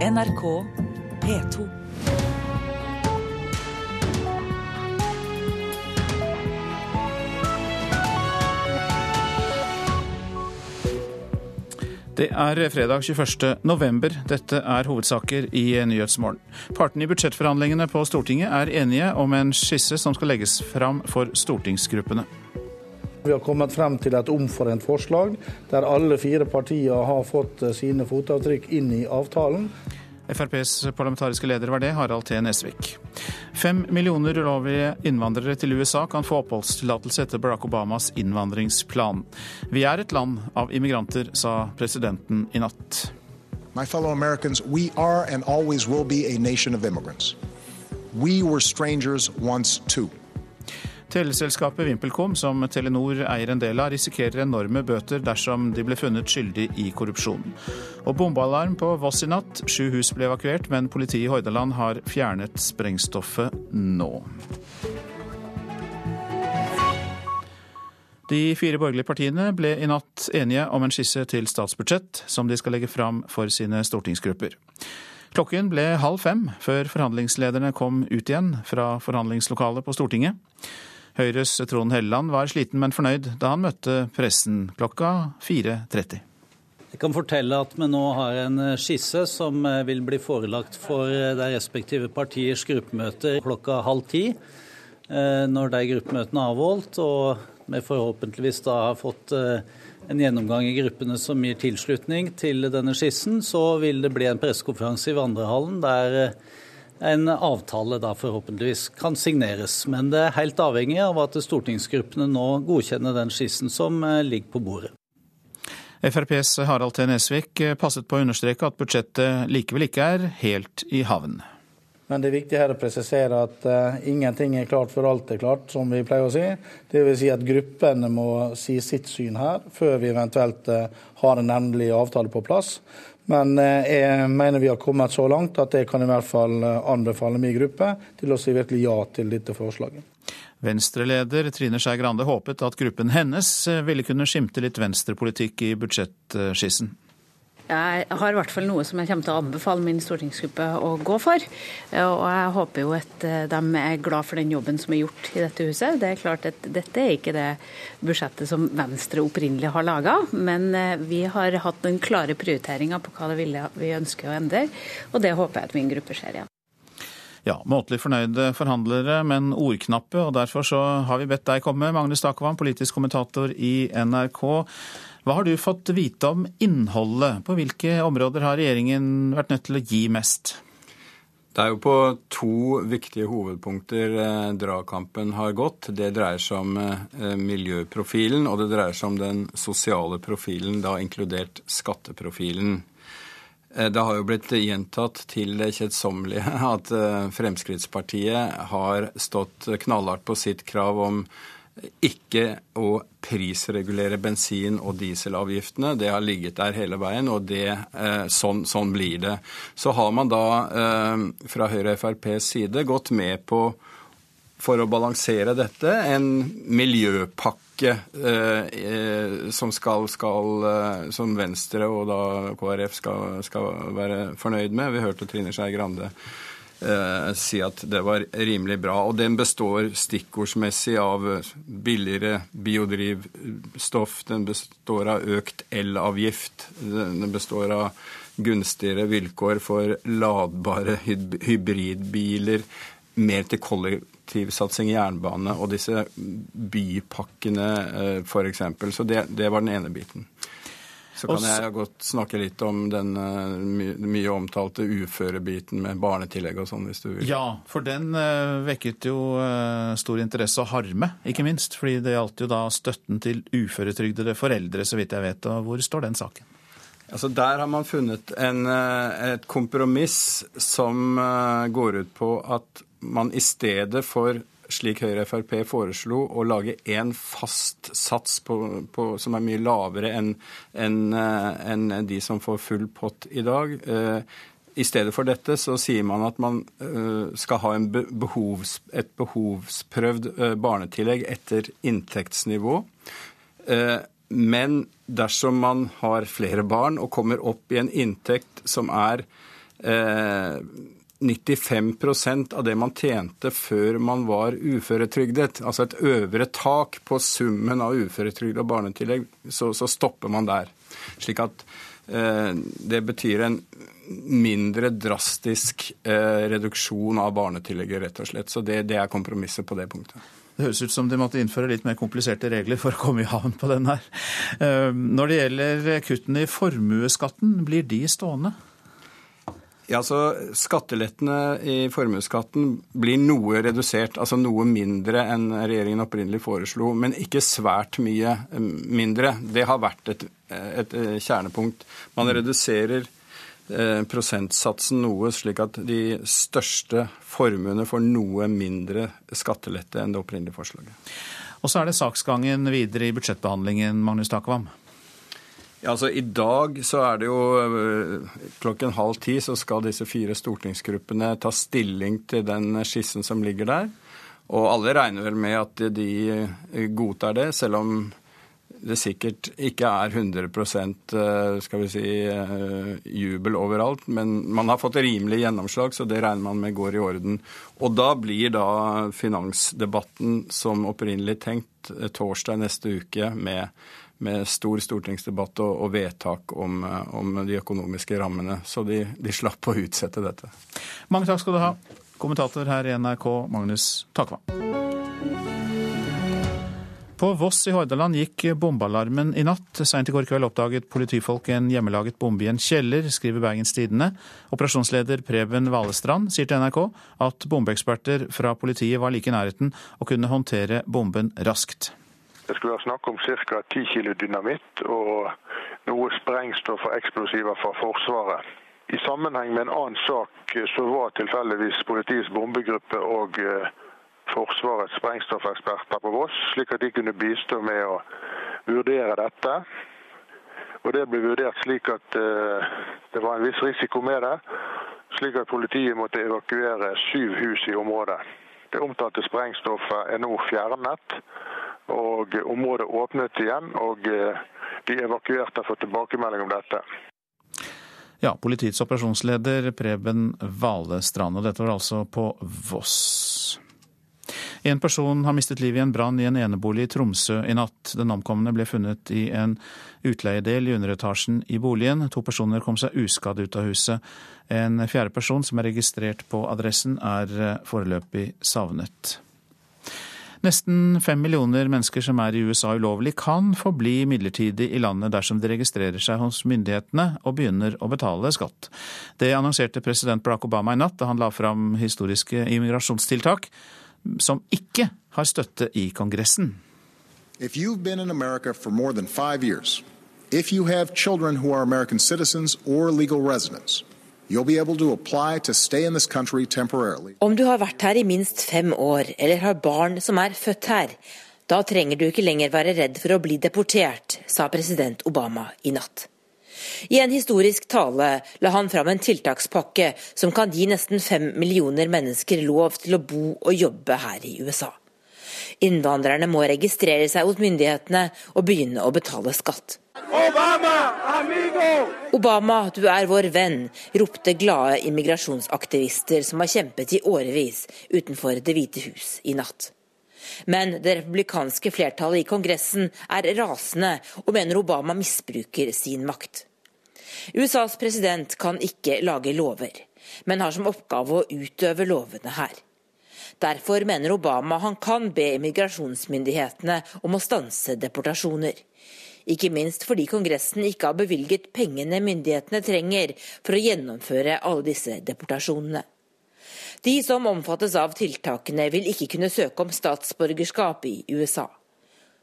NRK P2. Det er fredag 21. november. Dette er hovedsaker i Nyhetsmorgen. Partene i budsjettforhandlingene på Stortinget er enige om en skisse som skal legges fram for stortingsgruppene. Vi har kommet frem til et omforent forslag der alle fire partier har fått sine fotavtrykk inn i avtalen. FrPs parlamentariske leder var det, Harald T. Nesvik. Fem millioner ulovlige innvandrere til USA kan få oppholdstillatelse etter Barack Obamas innvandringsplan. Vi er et land av immigranter, sa presidenten i natt. My fellow Americans, we are and always will be a nation of immigrants. We were strangers once too. Teleselskapet VimpelCom, som Telenor eier en del av, risikerer enorme bøter dersom de ble funnet skyldig i korrupsjon. Og bombealarm på Voss i natt. Sju hus ble evakuert, men politiet i Hordaland har fjernet sprengstoffet nå. De fire borgerlige partiene ble i natt enige om en skisse til statsbudsjett som de skal legge fram for sine stortingsgrupper. Klokken ble halv fem før forhandlingslederne kom ut igjen fra forhandlingslokalet på Stortinget. Høyres Trond Helleland var sliten, men fornøyd da han møtte pressen klokka 4.30. Jeg kan fortelle at vi nå har en skisse som vil bli forelagt for de respektive partiers gruppemøter klokka halv ti. Når de gruppemøtene er avholdt, og vi forhåpentligvis da har fått en gjennomgang i gruppene som gir tilslutning til denne skissen, så vil det bli en pressekonferanse i vandrehallen der en avtale da forhåpentligvis kan signeres. Men det er helt avhengig av at stortingsgruppene nå godkjenner den skissen som eh, ligger på bordet. FrPs Harald T. Nesvik passet på å understreke at budsjettet likevel ikke er helt i havn. Men det er viktig her å presisere at uh, ingenting er klart før alt er klart, som vi pleier å si. Det vil si at gruppene må si sitt syn her, før vi eventuelt uh, har en endelig avtale på plass. Men uh, jeg mener vi har kommet så langt at jeg kan i hvert fall anbefale min gruppe til å si virkelig ja til dette forslaget. Venstre-leder Trine Skei Grande håpet at gruppen hennes ville kunne skimte litt venstrepolitikk i budsjettskissen. Jeg har i hvert fall noe som jeg kommer til å anbefale min stortingsgruppe å gå for. Og jeg håper jo at eh, de er glad for den jobben som er gjort i dette huset. Det er klart at Dette er ikke det budsjettet som Venstre opprinnelig har laga, men eh, vi har hatt noen klare prioriteringer på hva det vi ønsker å endre, og det håper jeg at min gruppe ser igjen. Ja, måtelig fornøyde forhandlere, men ordknappe, og derfor så har vi bedt deg komme, Magnus Takvam, politisk kommentator i NRK. Hva har du fått vite om innholdet? På hvilke områder har regjeringen vært nødt til å gi mest? Det er jo på to viktige hovedpunkter dragkampen har gått. Det dreier seg om miljøprofilen, og det dreier seg om den sosiale profilen, da inkludert skatteprofilen. Det har jo blitt gjentatt til det kjedsommelige at Fremskrittspartiet har stått knallhardt på sitt krav om ikke å prisregulere bensin- og dieselavgiftene. Det har ligget der hele veien, og det, sånn, sånn, blir det. Så har man da fra Høyre og FrPs side gått med på, for å balansere dette, en miljøpakke som, skal, skal, som Venstre og da KrF skal, skal være fornøyd med. Vi hørte Trine Skei Grande si at det var rimelig bra. Og den består stikkordsmessig av billigere biodrivstoff, den består av økt elavgift, den består av gunstigere vilkår for ladbare hybridbiler, mer til kollektivsatsing i jernbane og disse bypakkene f.eks. Så det, det var den ene biten. Så kan jeg godt snakke litt om den uh, my mye omtalte uførebiten med barnetillegg og sånn, hvis du vil. Ja, for den uh, vekket jo uh, stor interesse og harme, ikke minst. Fordi det gjaldt jo da støtten til uføretrygdede foreldre, så vidt jeg vet. Og hvor står den saken? Altså Der har man funnet en, et kompromiss som går ut på at man i stedet for slik Høyre og Frp foreslo, å lage én fast sats på, på, som er mye lavere enn en, en de som får full pott i dag. I stedet for dette så sier man at man skal ha behovs, et behovsprøvd barnetillegg etter inntektsnivå. Men dersom man har flere barn og kommer opp i en inntekt som er eh, 95% av det man tjente før man var uføretrygdet, altså et øvre tak på summen av uføretrygd og barnetillegg, så, så stopper man der. Slik at eh, det betyr en mindre drastisk eh, reduksjon av barnetillegget, rett og slett. Så det, det er kompromisset på det punktet. Det høres ut som de måtte innføre litt mer kompliserte regler for å komme i havn på den her. Eh, når det gjelder kuttene i formuesskatten, blir de stående? Ja, så Skattelettene i formuesskatten blir noe redusert, altså noe mindre enn regjeringen opprinnelig foreslo, men ikke svært mye eh, mindre. Det har vært et, et eh, kjernepunkt. Man reduserer eh, prosentsatsen noe, slik at de største formuene får noe mindre skattelette enn det opprinnelige forslaget. Og så er det saksgangen videre i budsjettbehandlingen, Magnus Takvam. Ja, altså I dag så er det jo øh, klokken halv ti så skal disse fire stortingsgruppene ta stilling til den skissen som ligger der. Og alle regner vel med at de godtar det, selv om det sikkert ikke er 100% øh, skal vi si, jubel overalt. Men man har fått rimelig gjennomslag, så det regner man med går i orden. Og da blir da finansdebatten som opprinnelig tenkt torsdag neste uke med med stor stortingsdebatt og, og vedtak om, eh, om, de økonomiske rammene. Så de, de, slapp å utsette dette. Mange takk skal du ha, kommentator her i NRK, Magnus Takva. På Voss i Hordaland gikk bombealarmen i natt. Seint i går kveld oppdaget politifolk en hjemmelaget bombe i en kjeller, skriver Bergens Tidende. Operasjonsleder Preben Valestrand sier til NRK at bombeeksperter fra politiet var like i nærheten og kunne håndtere bomben raskt. Det skulle være snakk om ca. 10 kg dynamitt og noe sprengstoff og eksplosiver fra Forsvaret. I sammenheng med en annen sak så var tilfeldigvis politiets bombegruppe og eh, Forsvarets sprengstoffeksperter på Voss, slik at de kunne bistå med å vurdere dette. Og Det ble vurdert slik at uh, det var en viss risiko med det, slik at politiet måtte evakuere syv hus i området. Det omtalte sprengstoffet er nå fjernet, og Området åpnet igjen, og eh, de evakuerte har fått tilbakemelding om dette. Ja, Politiets operasjonsleder Preben Valestrand, og dette var altså på Voss. En person har mistet livet i en brann i en enebolig i Tromsø i natt. Den omkomne ble funnet i en utleiedel i underetasjen i boligen. To personer kom seg uskadd ut av huset. En fjerde person som er registrert på adressen, er foreløpig savnet. Nesten fem millioner mennesker som er i USA ulovlig, kan få bli midlertidig i landet dersom de registrerer seg hos myndighetene og begynner å betale skatt. Det annonserte president Barack Obama i natt da han la fram historiske immigrasjonstiltak som ikke har støtte i Kongressen. If you've been in America for more than five years, if you have children who are American citizens or legal residents, om du har vært her i minst fem år, eller har barn som er født her, da trenger du ikke lenger være redd for å bli deportert, sa president Obama i natt. I en historisk tale la han fram en tiltakspakke som kan gi nesten fem millioner mennesker lov til å bo og jobbe her i USA. Innvandrerne må registrere seg hos myndighetene og begynne å betale skatt. Obama, amigo! Obama, du er vår venn, ropte glade immigrasjonsaktivister som har kjempet i årevis utenfor Det hvite hus i natt. Men det republikanske flertallet i Kongressen er rasende og mener Obama misbruker sin makt. USAs president kan ikke lage lover, men har som oppgave å utøve lovene her. Derfor mener Obama han kan be immigrasjonsmyndighetene om å stanse deportasjoner. Ikke minst fordi Kongressen ikke har bevilget pengene myndighetene trenger for å gjennomføre alle disse deportasjonene. De som omfattes av tiltakene, vil ikke kunne søke om statsborgerskap i USA.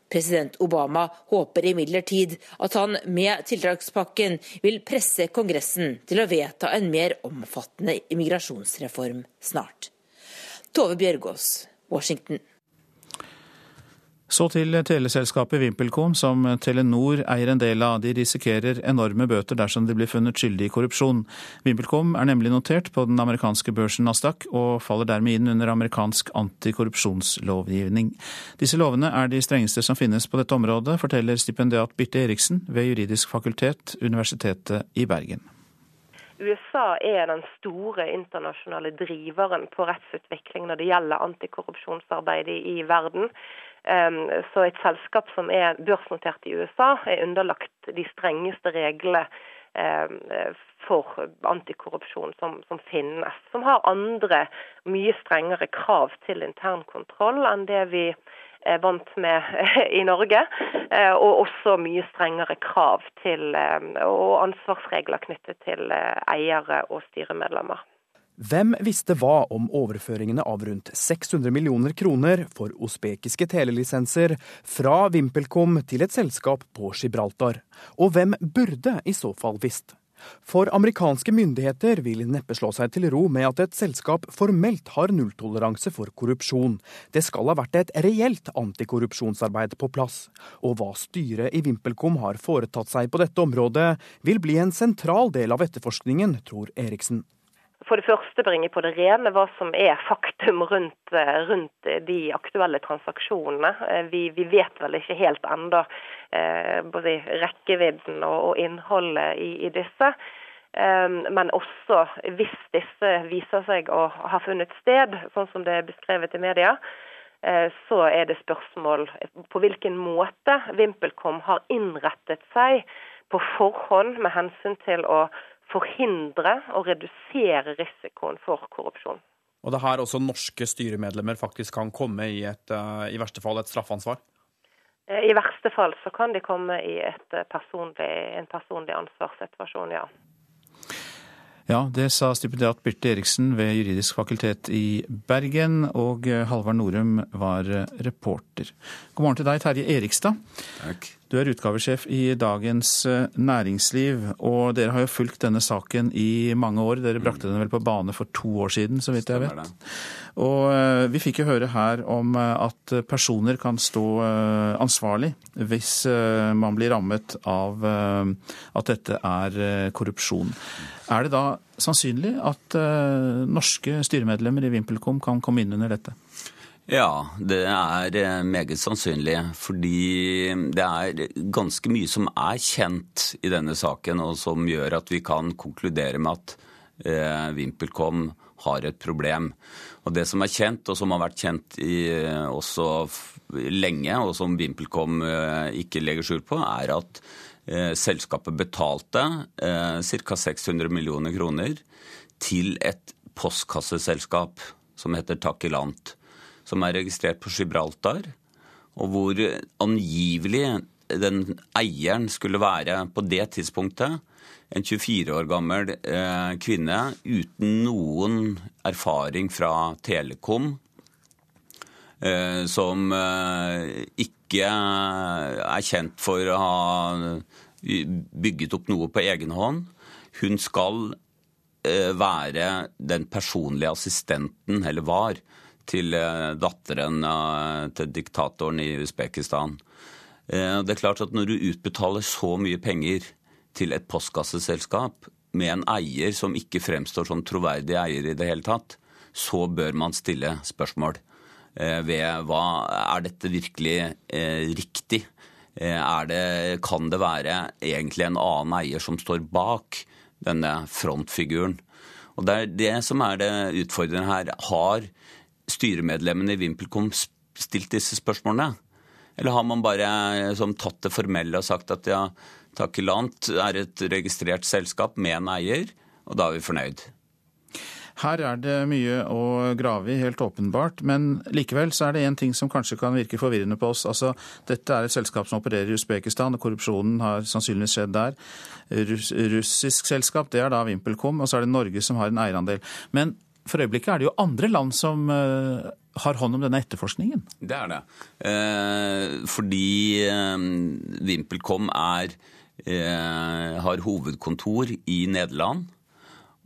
President Obama håper imidlertid at han med tiltakspakken vil presse Kongressen til å vedta en mer omfattende immigrasjonsreform snart. Tove Bjørgaas, Washington. Så til teleselskapet VimpelCom, som Telenor eier en del av. De risikerer enorme bøter dersom de blir funnet skyldig i korrupsjon. VimpelCom er nemlig notert på den amerikanske børsen Nasdaq, og faller dermed inn under amerikansk antikorrupsjonslovgivning. Disse lovene er de strengeste som finnes på dette området, forteller stipendiat Birte Eriksen ved Juridisk fakultet, Universitetet i Bergen. USA er den store internasjonale driveren på rettsutvikling når det gjelder antikorrupsjonsarbeidet i verden. Så et selskap som er børsnotert i USA, er underlagt de strengeste reglene for antikorrupsjon som, som, finnes. Som har andre, mye strengere krav til internkontroll enn det vi er vant med i Norge. Eh, og også mye strengere krav til, og ansvarsregler knyttet til eh, eiere og styremedlemmer. Hvem visste hva om overføringene av rundt 600 millioner kroner for osbekiske telelisenser fra VimpelCom til et selskap på Gibraltar? Og hvem burde i så fall visst? For amerikanske myndigheter vil neppe slå seg til ro med at et selskap formelt har nulltoleranse for korrupsjon. Det skal ha vært et reelt antikorrupsjonsarbeid på plass. Og hva styret i VimpelCom har foretatt seg på dette området, vil bli en sentral del av etterforskningen, tror Eriksen for det første bringe på det rene hva som er faktum rundt, eh, rundt de aktuelle transaksjonene. Eh, vi, vi, vet vel ikke helt eh, både rekkevidden og, og innholdet i, i disse. Eh, men også hvis disse viser seg å ha funnet sted, sånn som det er beskrevet i media, eh, så er det spørsmål på hvilken måte VimpelCom har innrettet seg på forhånd med hensyn til å forhindre og redusere risikoen for korrupsjon. Og det er her også norske styremedlemmer faktisk kan komme i, et, eh, i verste fall et straffansvar? Eh, I verste fall så kan de komme i eh, personlig, en personlig ansvarssituasjon, ja. Ja, det sa stipendiat Birte Eriksen ved Juridisk fakultet i Bergen, og Halvard Norum var reporter. God morgen til deg, Terje Erikstad. Takk. Du er utgavesjef i Dagens Næringsliv, og dere har jo fulgt denne saken i mange år. Dere brakte den vel på bane for to år siden, så vidt jeg vet. Og vi fikk jo høre her om at personer kan stå ansvarlig hvis man blir rammet av at dette er korrupsjon. Er det da sannsynlig at norske styremedlemmer i VimpelCom kan komme inn under dette? Ja, det er meget sannsynlig. Fordi det er ganske mye som er kjent i denne saken, og som gjør at vi kan konkludere med at eh, VimpelCom har et problem. Og Det som er kjent, og som har vært kjent i, også lenge, og som VimpelCom eh, ikke legger skjul på, er at eh, selskapet betalte eh, ca. 600 millioner kroner til et postkasseselskap som heter Takilant som er registrert på Gibraltar, og hvor angivelig den eieren skulle være på det tidspunktet en 24 år gammel eh, kvinne uten noen erfaring fra Telekom, eh, som eh, ikke er kjent for å ha bygget opp noe på egen hånd. Hun skal eh, være den personlige assistenten, eller var, til eh, datteren til diktatoren i Usbekistan. Eh, det er klart at Når du utbetaler så mye penger til et postkasseselskap med en eier som ikke fremstår som troverdig eier i det hele tatt, så bør man stille spørsmål eh, ved hva er dette virkelig riktig? Det, kan det være egentlig en annen eier som står bak denne frontfiguren? Og Det er det som er det utfordrende her. Har styremedlemmene i VimpelCom stilt disse spørsmålene? Eller har man bare eh, som tatt det formelle og sagt at ja, Takilant er et registrert selskap med en eier, og da er vi fornøyd? Her er det mye å grave i, helt åpenbart. Men likevel så er det én ting som kanskje kan virke forvirrende på oss. Altså, dette er et selskap som opererer i Usbekistan, og korrupsjonen har sannsynligvis skjedd der. Russ, russisk selskap, det er da VimpelCom, og så er det Norge som har en eierandel. Men for øyeblikket er det jo andre land som uh, har hånd om denne etterforskningen? Det er det. Eh, fordi eh, VimpelCom er, eh, har hovedkontor i Nederland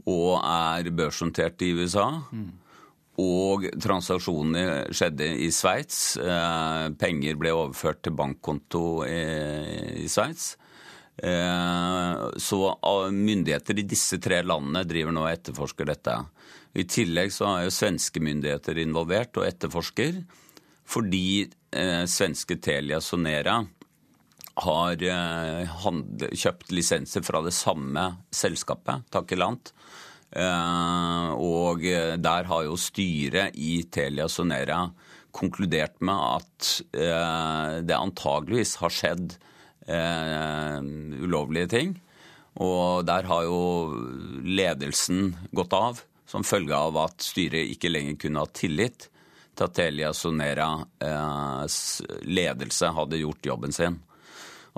og er børsnotert i USA. Og transaksjonene skjedde i Sveits. Eh, penger ble overført til bankkonto i, Sveits. Eh, så myndigheter i disse tre landene driver nå og etterforsker dette. I tillegg så er jo svenske myndigheter involvert og etterforsker, fordi eh, svenske Telia Sonera har kjøpt lisenser fra det samme selskapet, Takelant. Og der har jo styret i Telia Sonera konkludert med at det antageligvis har skjedd ulovlige ting. Og der har jo ledelsen gått av som følge av at styret ikke lenger kunne ha tillit til at Telia Soneras ledelse hadde gjort jobben sin.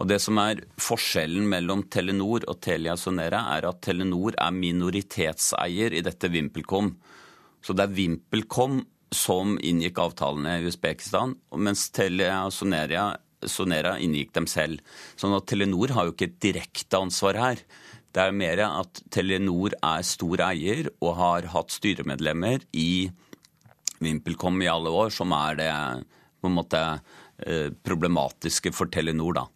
Og Det som er forskjellen mellom Telenor og Telia Sonera, er at Telenor er minoritetseier i dette VimpelCom. Så det er VimpelCom som inngikk avtalene i Usbekistan, mens Telia Sonera Sonera inngikk dem selv. Sånn at Telenor har jo ikke et direkte ansvar her. Det er mer at Telenor er stor eier og har hatt styremedlemmer i VimpelCom i alle år, som er det på en måte eh, problematiske for Telenor, da.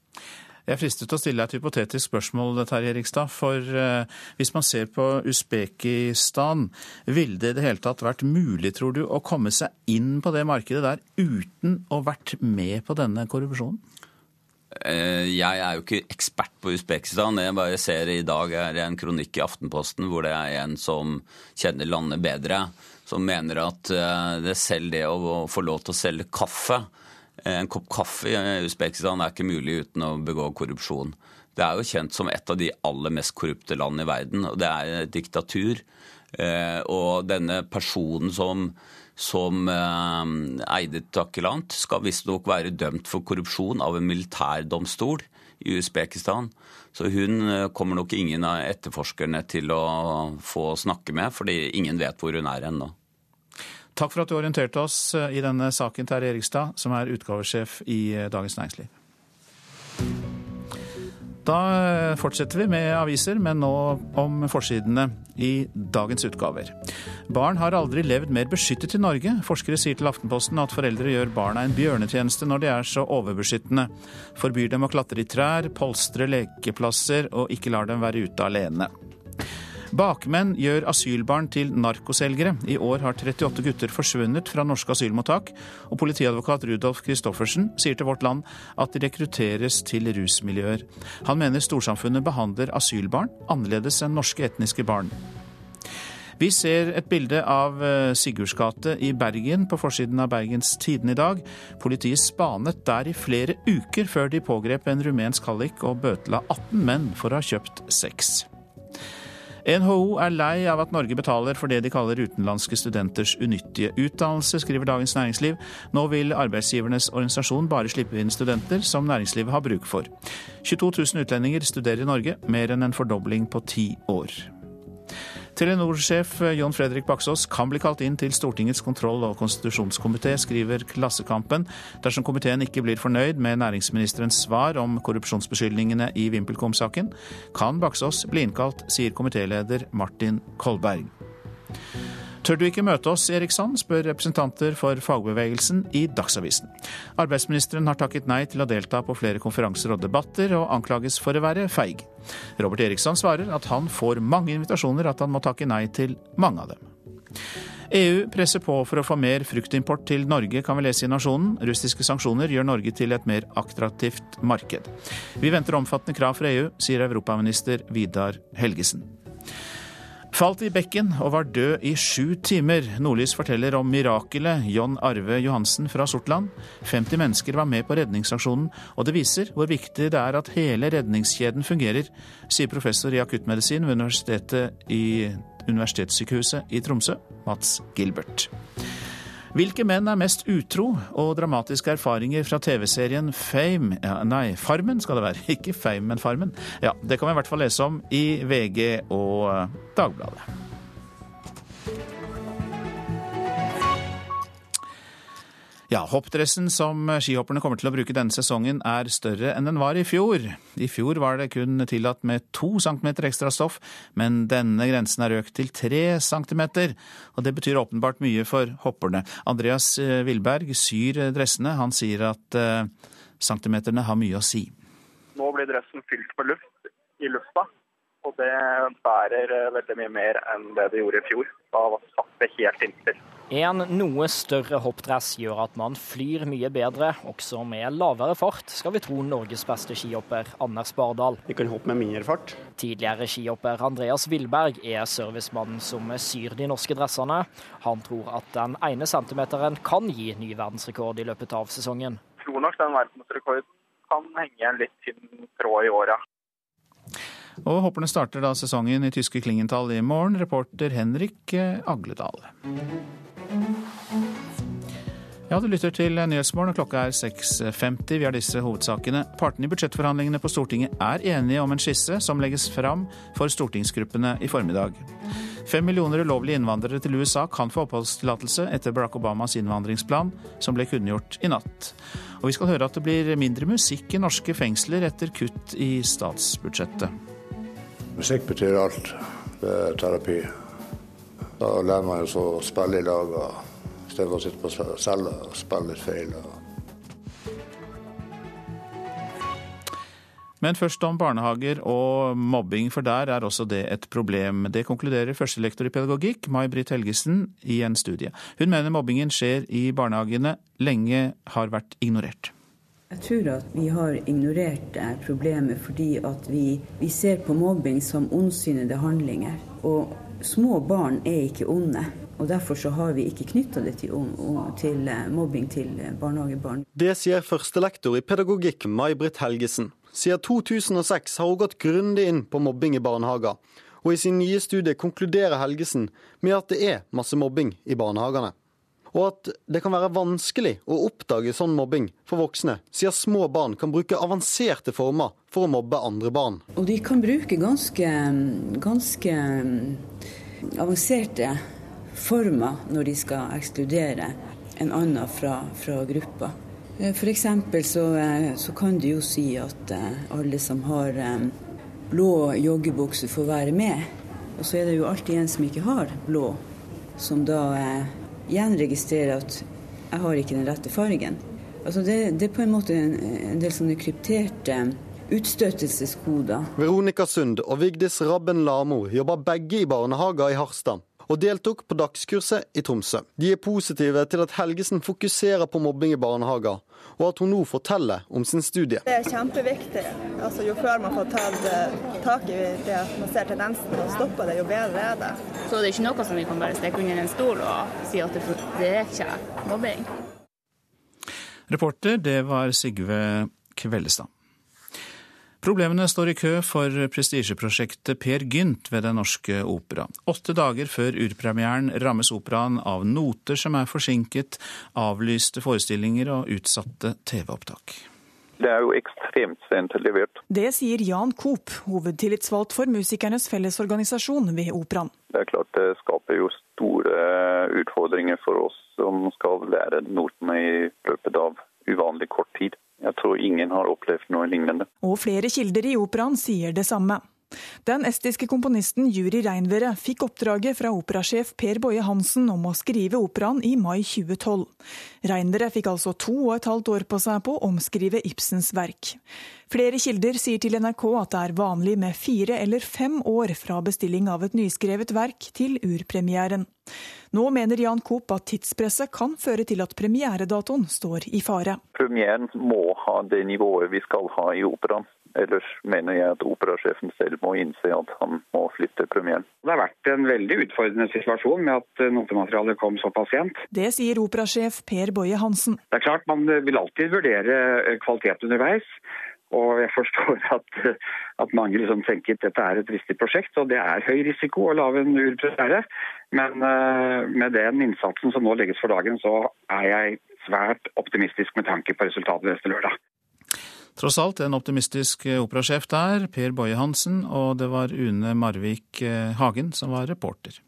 Jeg er fristet til å stille deg et hypotetisk spørsmål, Terje Rikstad. For uh, hvis man ser på Usbekistan, ville det i det hele tatt vært mulig, tror du, å komme seg inn på det markedet der uten å vært med på denne korrupsjonen? Eh, jeg er jo ikke ekspert på Usbekistan. Jeg bare ser i dag er en kronikk i Aftenposten hvor det er en som kjenner landet bedre, som mener at eh, det selv det å få lov til å selge kaffe en kopp kaffe i Usbekistan er ikke mulig uten å begå korrupsjon. Det er jo kjent som et av de aller mest korrupte land i verden, og det er et diktatur. Eh, og denne personen som, som eh, eide Takilant, skal visstnok være dømt for korrupsjon av en militærdomstol i Usbekistan. Så hun eh, kommer nok ingen av etterforskerne til å få snakke med, fordi ingen vet hvor hun er ennå. Takk for at du orienterte oss eh, i denne saken, Terje Erikstad, som er utgavesjef i Dagens Næringsliv. Da eh, fortsetter vi med aviser, men nå om forsidene i dagens utgaver. Barn har aldri levd mer beskyttet i Norge. Forskere sier til Aftenposten at foreldre gjør barna en bjørnetjeneste når de er så overbeskyttende. Forbyr dem å klatre i trær, polstre lekeplasser og ikke lar dem være ute alene. Bakmenn gjør asylbarn til narkoselgere. I år har 38 gutter forsvunnet fra norske asylmottak, og politiadvokat Rudolf Christoffersen sier til Vårt Land at de rekrutteres til rusmiljøer. Han mener storsamfunnet behandler asylbarn annerledes enn norske etniske barn. Vi ser et bilde av Sigurds Sigurdsgate i Bergen på forsiden av Bergens Tidende i dag. Politiet spanet der i flere uker før de pågrep en rumensk hallik og bøtela 18 menn for å ha kjøpt sex. NHO er lei av at Norge betaler for det de kaller utenlandske studenters unyttige utdannelse, skriver Dagens Næringsliv. Nå vil arbeidsgivernes organisasjon bare slippe inn studenter som næringslivet har bruk for. 22 000 utlendinger studerer i Norge, mer enn en fordobling på ti år. Telenor-sjef Jon Fredrik Baksås kan bli kalt inn til Stortingets kontroll- og konstitusjonskomité, skriver Klassekampen, dersom komiteen ikke blir fornøyd med næringsministerens svar om korrupsjonsbeskyldningene i VimpelCom-saken. Kan Baksås bli innkalt, sier komitéleder Martin Kolberg. Tør du ikke møte oss, Eriksson, spør representanter for fagbevegelsen i Dagsavisen. Arbeidsministeren har takket nei til å delta på flere konferanser og debatter, og anklages for å være feig. Robert Eriksson svarer at han får mange invitasjoner, at han må takke nei til mange av dem. EU presser på for å få mer fruktimport til Norge, kan vi lese i Nasjonen. Russiske sanksjoner gjør Norge til et mer attraktivt marked. Vi venter omfattende krav fra EU, sier europaminister Vidar Helgesen. Falt i bekken og var død i sju timer. Nordlys forteller om mirakelet John Arve Johansen fra Sortland. 50 mennesker var med på redningsaksjonen, og det viser hvor viktig det er at hele redningskjeden fungerer, sier professor i akuttmedisin ved Universitetet i Universitetssykehuset i Tromsø, Mats Gilbert. Hvilke menn er mest utro, og dramatiske erfaringer fra TV-serien Fame ja, Nei, Farmen skal det være. Ikke Fame, men Farmen. Ja, Det kan vi i hvert fall lese om i VG og Dagbladet. Ja, Hoppdressen som skihopperne kommer til å bruke denne sesongen er større enn den var i fjor. I fjor var det kun tillatt med to centimeter ekstra stoff, men denne grensen er økt til tre centimeter. Og det betyr åpenbart mye for hopperne. Andreas eh, syr dressene. Han sier at uh, centimeterne har mye å si. Nå blir dressen fylt med luft i lufta, Og det bærer veldig mye mer enn det det gjorde i fjor. Da satt det helt inntil. En noe større hoppdress gjør at man flyr mye bedre, også med lavere fart, skal vi tro Norges beste skihopper Anders Bardal. Vi kan hoppe med mindre fart. Tidligere skihopper Andreas Villberg er servicemannen som syr de norske dressene. Han tror at den ene centimeteren kan gi ny verdensrekord i løpet av sesongen. Jeg tror nok den verdensrekorden kan henge en litt tynn tråd i åra. Og hopperne starter da sesongen i tyske Klingenthal i morgen. Reporter Henrik Agledal. Ja, du lytter til Nyhetsmorgen, og klokka er 6.50. Vi har disse hovedsakene. Partene i budsjettforhandlingene på Stortinget er enige om en skisse som legges fram for stortingsgruppene i formiddag. Fem millioner ulovlige innvandrere til USA kan få oppholdstillatelse etter Barack Obamas innvandringsplan, som ble kunngjort i natt. Og vi skal høre at det blir mindre musikk i norske fengsler etter kutt i statsbudsjettet. Musikk betyr alt. Det er terapi. Da lærer man jo å spille i lag istedenfor å sitte på cella og spille litt feil. Men først om barnehager og mobbing, for der er også det et problem. Det konkluderer førstelektor i pedagogikk, May-Britt Helgesen, i en studie. Hun mener mobbingen skjer i barnehagene, lenge har vært ignorert. Jeg tror at vi har ignorert problemet fordi at vi, vi ser på mobbing som ondsynede handlinger. Og små barn er ikke onde. Og Derfor så har vi ikke knytta det til, til, mobbing til barnehagebarn. Det sier førstelektor i pedagogikk May-Britt Helgesen. Siden 2006 har hun gått grundig inn på mobbing i barnehager. Og i sin nye studie konkluderer Helgesen med at det er masse mobbing i barnehagene. Og at det kan være vanskelig å oppdage sånn mobbing for voksne, siden små barn kan bruke avanserte former for å mobbe andre barn. Og de kan bruke ganske, ganske avanserte former når de skal ekskludere en annen fra, fra gruppa. F.eks. Så, så kan de jo si at alle som har blå joggebukse, får være med. Og så er det jo alltid en som ikke har blå, som da igjen registrerer at jeg har ikke den rette fargen. Altså det, det er på en måte en, en del sånne krypterte utstøtelseskoder. Veronica Sund og Vigdis Rabben Lamo jobber begge i barnehager i Harstad og deltok på dagskurset i Tromsø. De er positive til at Helgesen fokuserer på mobbing i barnehager, og at hun nå forteller om sin studie. Det er kjempeviktig. Altså, jo før man får tatt eh, tak i det at man ser tendensen og stopper det, jo bedre er det. Så det er ikke noe som vi kan bare stikke under en stol og si at det, det er ikke mobbing? Reporter, det var Sigve Kvellestad. Problemene står i kø for prestisjeprosjektet Per Gynt ved Den Norske Opera. Åtte dager før urpremieren rammes operaen av noter som er forsinket, avlyste forestillinger og utsatte TV-opptak. Det er jo ekstremt sent levert. Det sier Jan Koop, hovedtillitsvalgt for Musikernes Fellesorganisasjon ved Operaen. Det er klart det skaper jo store utfordringer for oss som skal lære notene i løpet av uvanlig kort tid. Jeg tror ingen har opplevd noe lignende. Og flere kilder i operaen sier det samme. Den estiske komponisten Juri Reinvere fikk oppdraget fra operasjef Per Boje Hansen om å skrive operaen i mai 2012. Reinvere fikk altså to og et halvt år på seg på å omskrive Ibsens verk. Flere kilder sier til NRK at det er vanlig med fire eller fem år fra bestilling av et nyskrevet verk til urpremieren. Nå mener Jan Koop at tidspresset kan føre til at premieredatoen står i fare. Premieren må ha det nivået vi skal ha i operaen. Ellers mener jeg at operasjefen selv må innse at han må flytte premieren. Det har vært en veldig utfordrende situasjon med at notematerialet kom såpass sent. Det sier operasjef Per Boje Hansen. Det er klart Man vil alltid vurdere kvalitet underveis. Og jeg forstår at, at mange liksom tenker at dette er et dristig prosjekt, og det er høy risiko å lage en urpremiere. Men uh, med den innsatsen som nå legges for dagen, så er jeg svært optimistisk med tanke på resultatet neste lørdag. Tross alt en optimistisk operasjef der, Per Boje Hansen, og det var Une Marvik Hagen som var reporter.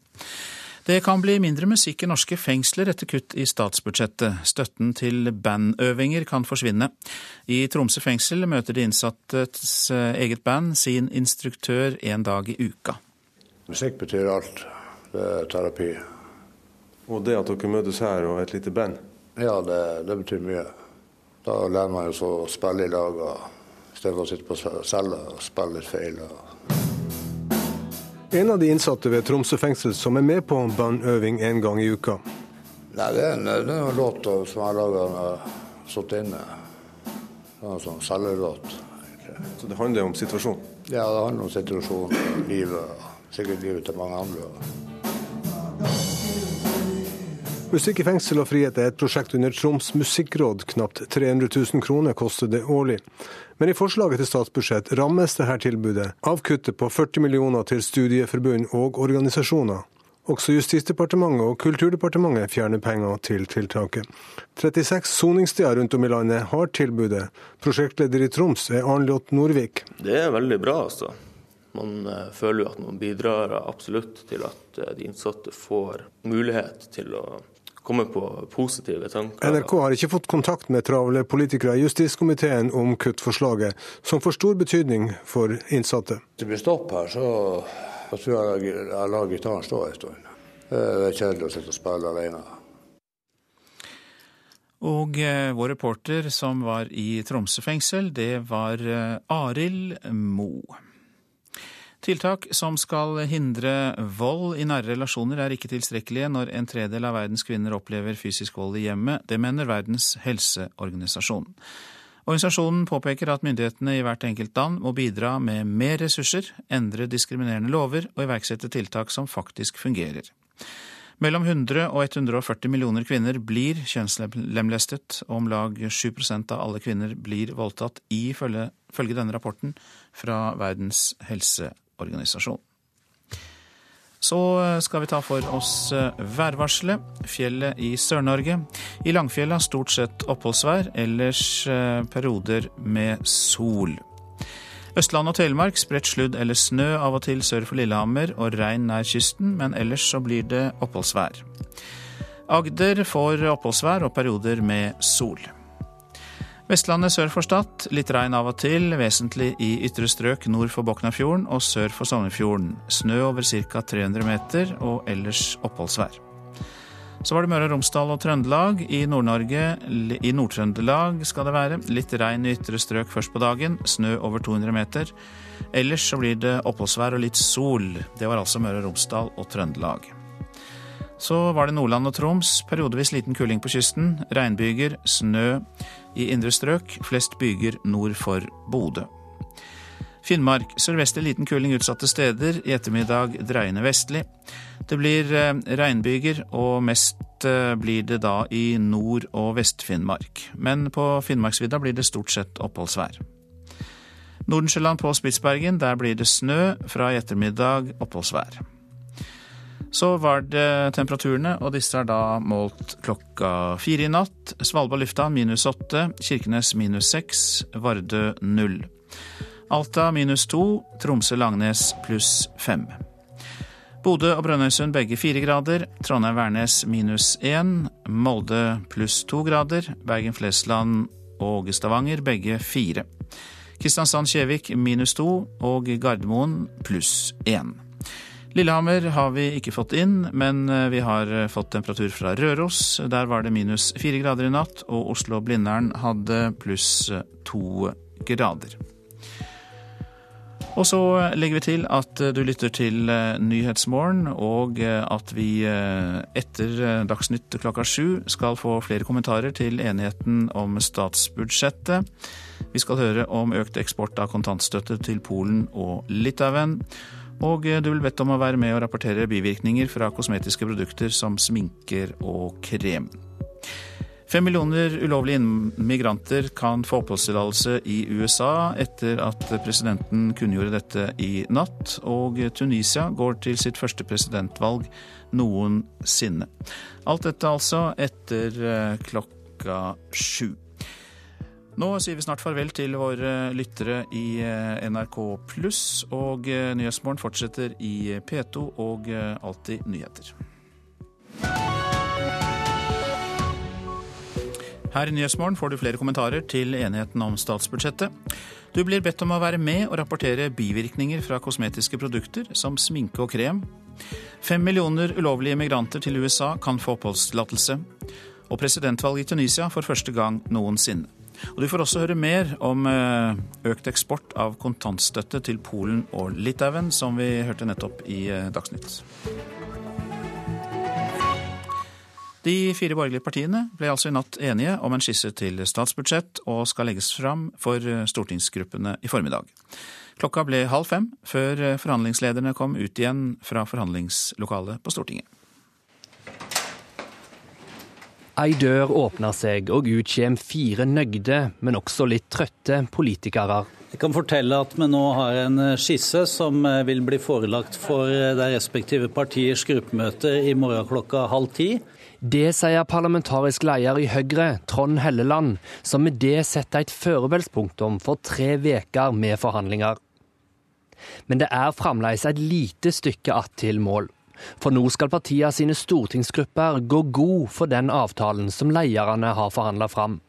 Det kan bli mindre musikk i norske fengsler etter kutt i statsbudsjettet. Støtten til bandøvinger kan forsvinne. I Tromsø fengsel møter de innsattes eget band sin instruktør en dag i uka. Musikk betyr alt. Er terapi. Og det at dere møtes her og et lite band? Ja, det, det betyr mye. Da lærer man jo så å spille i lag istedenfor å sitte på cella og spille litt feil. En av de innsatte ved Tromsø fengsel som er med på bandøving en gang i uka. Nei, Det er en, det er en låt som jeg laga når jeg har sittet inne. Det er en sånn cellerlåt. Så det handler om situasjonen? Ja, det handler om situasjonen, livet, sikkert livet til mange andre. Musikk i fengsel og frihet er et prosjekt under Troms musikkråd. Knapt 300 000 kroner koster det årlig. Men i forslaget til statsbudsjett rammes dette tilbudet av kuttet på 40 millioner til studieforbund og organisasjoner. Også Justisdepartementet og Kulturdepartementet fjerner penger til tiltaket. 36 soningssteder rundt om i landet har tilbudet. Prosjektleder i Troms er Arnljot Norvik. Det er veldig bra, altså. Man eh, føler jo at man bidrar absolutt til at eh, de innsatte får mulighet til å komme på positive tanker. NRK har ikke fått kontakt med travle politikere i justiskomiteen om kuttforslaget, som får stor betydning for innsatte. Hvis det blir stopp her, så, tror jeg jeg lar gitaren stå en stund. Det er kjedelig å sitte og spille alene. Og eh, vår reporter som var i Tromsø fengsel, det var eh, Arild Moe. Tiltak som skal hindre vold i nære relasjoner er ikke tilstrekkelige når en tredel av verdens kvinner opplever fysisk vold i hjemmet. Det mener Verdens helseorganisasjon. Organisasjonen påpeker at myndighetene i hvert enkelt land må bidra med mer ressurser, endre diskriminerende lover og iverksette tiltak som faktisk fungerer. Mellom 100 og 140 millioner kvinner blir kjønnslemlestet, og om lag 7% av alle kvinner blir voldtatt, ifølge denne rapporten fra Verdens helseorganisasjon. Så skal vi ta for oss værvarselet. Fjellet i Sør-Norge. I Langfjella stort sett oppholdsvær, ellers perioder med sol. Østland og Telemark spredt sludd eller snø av og til sør for Lillehammer og regn nær kysten, men ellers så blir det oppholdsvær. Agder får oppholdsvær og perioder med sol. Vestlandet sør for Stad litt regn av og til, vesentlig i ytre strøk nord for Boknafjorden og sør for Sognefjorden. Snø over ca. 300 meter og ellers oppholdsvær. Så var det Møre og Romsdal og Trøndelag. I Nord-Norge, i Nord-Trøndelag skal det være. Litt regn i ytre strøk først på dagen. Snø over 200 meter. Ellers så blir det oppholdsvær og litt sol. Det var altså Møre og Romsdal og Trøndelag. Så var det Nordland og Troms. Periodevis liten kuling på kysten. Regnbyger, snø i indre strøk. Flest byger nord for Bodø. Finnmark sørvestlig liten kuling utsatte steder. I ettermiddag dreiende vestlig. Det blir regnbyger, og mest blir det da i Nord- og Vest-Finnmark. Men på Finnmarksvidda blir det stort sett oppholdsvær. Nordensjøland på Spitsbergen, der blir det snø. Fra i ettermiddag oppholdsvær. Så var det temperaturene, og disse er da målt klokka fire i natt. Svalbard lufthavn minus åtte, Kirkenes minus seks, Vardø null. Alta minus to, Tromsø-Langnes pluss fem. Bodø og Brønnøysund begge fire grader, Trondheim-Værnes minus én, Molde pluss to grader, Bergen-Flesland og Stavanger begge fire. Kristiansand-Kjevik minus to og Gardermoen pluss én. Lillehammer har vi ikke fått inn, men vi har fått temperatur fra Røros. Der var det minus fire grader i natt, og Oslo-Blindern hadde pluss to grader. Og så legger vi til at du lytter til Nyhetsmorgen, og at vi etter Dagsnytt klokka sju skal få flere kommentarer til enigheten om statsbudsjettet. Vi skal høre om økt eksport av kontantstøtte til Polen og Litauen. Og du vil bedt om å være med og rapportere bivirkninger fra kosmetiske produkter som sminker og krem. Fem millioner ulovlige migranter kan få oppholdstillatelse i USA etter at presidenten kunngjorde dette i natt, og Tunisia går til sitt første presidentvalg noensinne. Alt dette altså etter klokka sju. Nå sier vi snart farvel til våre lyttere i NRK pluss, og Nyhetsmorgen fortsetter i P2 og Alltid nyheter. Her i Nyhetsmorgen får du flere kommentarer til enigheten om statsbudsjettet. Du blir bedt om å være med og rapportere bivirkninger fra kosmetiske produkter som sminke og krem. Fem millioner ulovlige migranter til USA kan få oppholdstillatelse. Og presidentvalg i Tunisia for første gang noensinne. Og du får også høre mer om eh, økt eksport av kontantstøtte til Polen og Litauen, som vi hørte nettopp i eh, Dagsnytt. De fire borgerlige partiene ble altså i natt enige om en skisse til statsbudsjett og skal legges fram for eh, stortingsgruppene i formiddag. Klokka ble halv fem før forhandlingslederne kom ut igjen fra forhandlingslokalet på Stortinget. Ei dør åpner seg, og ut kommer fire nøgde, men også litt trøtte politikere. Jeg kan fortelle at vi nå har en skisse som vil bli forelagt for de respektive partiers gruppemøter i morgen klokka halv ti. Det sier parlamentarisk leder i Høyre, Trond Helleland, som med det setter et førebelspunktum for tre uker med forhandlinger. Men det er fremdeles et lite stykke att til mål. For nå skal partiene sine stortingsgrupper gå god for den avtalen som lederne har forhandla fram.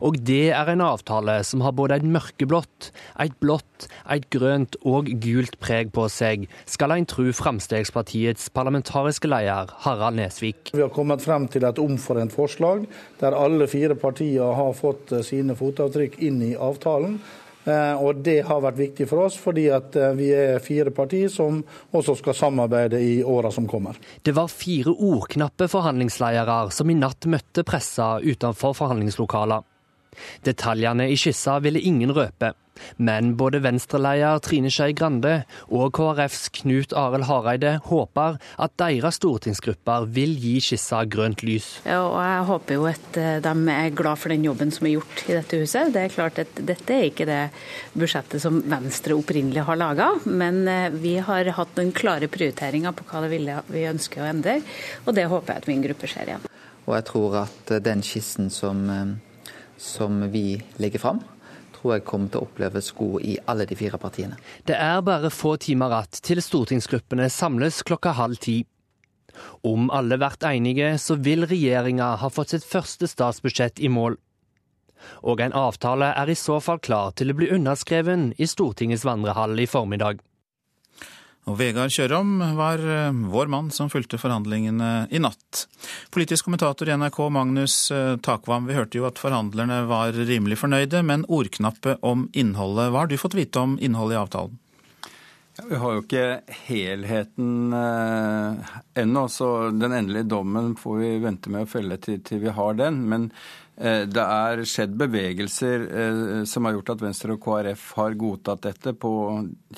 Og det er en avtale som har både et mørkeblått, et blått, et grønt og gult preg på seg, skal en tro Fremskrittspartiets parlamentariske leder Harald Nesvik. Vi har kommet frem til et omforent forslag der alle fire partier har fått sine fotavtrykk inn i avtalen. Eh, og Det har vært viktig for oss, fordi eh, vi er fire partier som også skal samarbeide i åra som kommer. Det var fire ordknappe forhandlingsledere som i natt møtte pressa utenfor forhandlingslokalet. Detaljene i skissa ville ingen røpe. Men både Venstre-leder Trine Skei Grande og KrFs Knut Arild Hareide håper at deres stortingsgrupper vil gi skissa grønt lys. Ja, og Jeg håper jo at eh, de er glad for den jobben som er gjort i dette huset. Det er klart at Dette er ikke det budsjettet som Venstre opprinnelig har laga, men eh, vi har hatt noen klare prioriteringer på hva det ville vi ønsker å endre, og det håper jeg at min gruppe ser igjen. Og jeg tror at eh, den skissen som som vi legger fram, tror jeg kommer til å oppleves god i alle de fire partiene. Det er bare få timer igjen til stortingsgruppene samles klokka halv ti. Om alle blir enige, så vil regjeringa ha fått sitt første statsbudsjett i mål. Og en avtale er i så fall klar til å bli underskreven i Stortingets vandrehall i formiddag. Og Vegard Kjørom var eh, vår mann som fulgte forhandlingene i natt. Politisk kommentator i NRK Magnus eh, Takvam, vi hørte jo at forhandlerne var rimelig fornøyde, men ordknappe om innholdet. Hva har du fått vite om innholdet i avtalen? Ja, vi har jo ikke helheten eh, ennå, så den endelige dommen får vi vente med å felle til, til vi har den. Men eh, det er skjedd bevegelser som har gjort at Venstre og KrF har godtatt dette på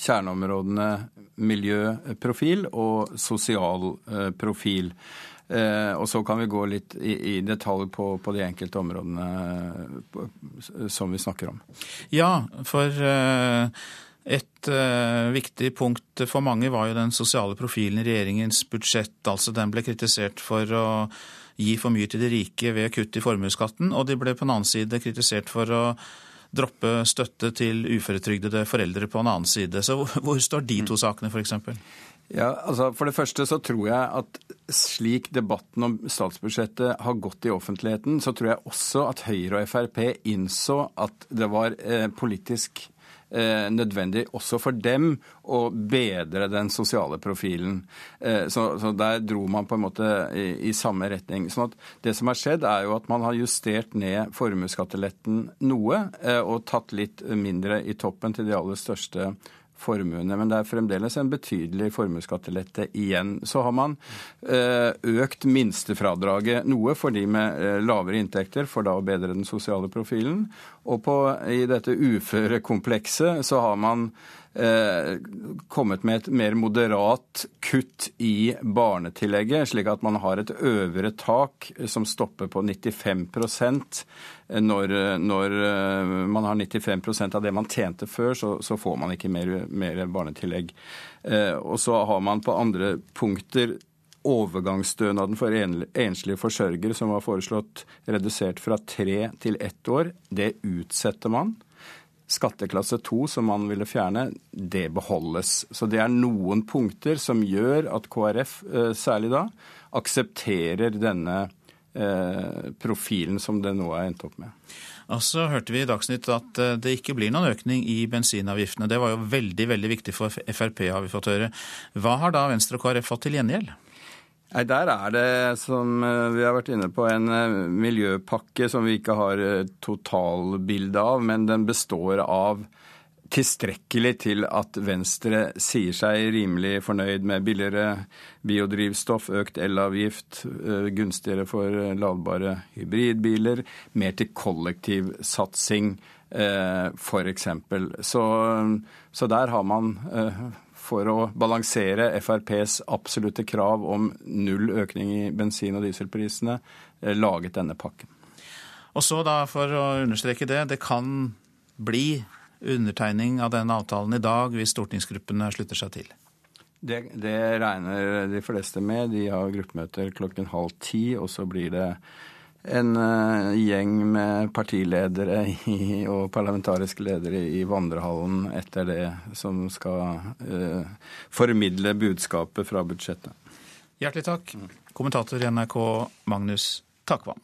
kjerneområdene miljøprofil og sosial eh, profil. Eh, og så kan vi gå litt i, detalj på, på, de enkelte områdene eh, som vi snakker om. Ja, for et viktig punkt for mange var jo den sosiale profilen i regjeringens budsjett. Altså den ble kritisert for å gi for mye til de rike ved kutt i formuesskatten, og de ble på den annen side kritisert for å droppe støtte til uføretrygdede foreldre på en annen side. Så hvor står de to sakene, f.eks.? Ja, altså For det første så tror jeg at slik debatten om statsbudsjettet har gått i offentligheten, så tror jeg også at Høyre og Frp innså at det var eh, politisk nødvendig også for dem å bedre den sosiale profilen. Eh, så, så, der dro man på en måte i, i, samme retning. Sånn at Det som har skjedd, er jo at man har justert ned formuesskatteletten noe, eh, og tatt litt mindre i toppen til de aller største formuene. Men det er fremdeles en betydelig formuesskattelette igjen. Så har man eh, økt minstefradraget noe for de med eh, lavere inntekter, for da å bedre den sosiale profilen. Og på, i dette uførekomplekset så har man Eh, kommet med et mer moderat kutt i barnetillegget, slik at man har et øvre tak som stopper på 95 når, når eh, man har 95% av det man tjente før, så, så får man ikke mer, mer barnetillegg. Eh, og så har man på andre punkter overgangsstønaden for enslige forsørgere, som var foreslått redusert fra tre til ett år. Det utsetter man. Skatteklasse 2, som man ville fjerne, det beholdes. Så det er noen punkter som gjør at KrF, eh, særlig da, aksepterer denne eh, profilen som det nå er endt opp med. Og så hørte vi i Dagsnytt at eh, det ikke blir noen økning i bensinavgiftene. Det var jo veldig veldig viktig for Frp, har vi fått høre. Hva har da Venstre og KrF fått til gjengjeld? Nei, Der er det, som eh, vi har vært inne på, en eh, miljøpakke som vi ikke har totalbilde av, men den består av tilstrekkelig til at Venstre sier seg rimelig fornøyd med billigere biodrivstoff, økt elavgift, gunstigere for ladbare hybridbiler, mer til kollektivsatsing f.eks. Så, så der har man for å balansere FrPs absolutte krav om null økning i bensin- og dieselprisene, eh, laget denne pakken. Og så da, for å understreke det, det kan bli undertegning av denne avtalen i dag hvis stortingsgruppene slutter seg til? Det, det regner de fleste med. De har gruppemøter klokken halv ti, og så blir det en uh, gjeng med partiledere i, og parlamentariske ledere i vandrehallen etter det, som skal eh, formidle budskapet fra budsjettet. Hjertelig takk, kommentator i NRK Magnus Takvam.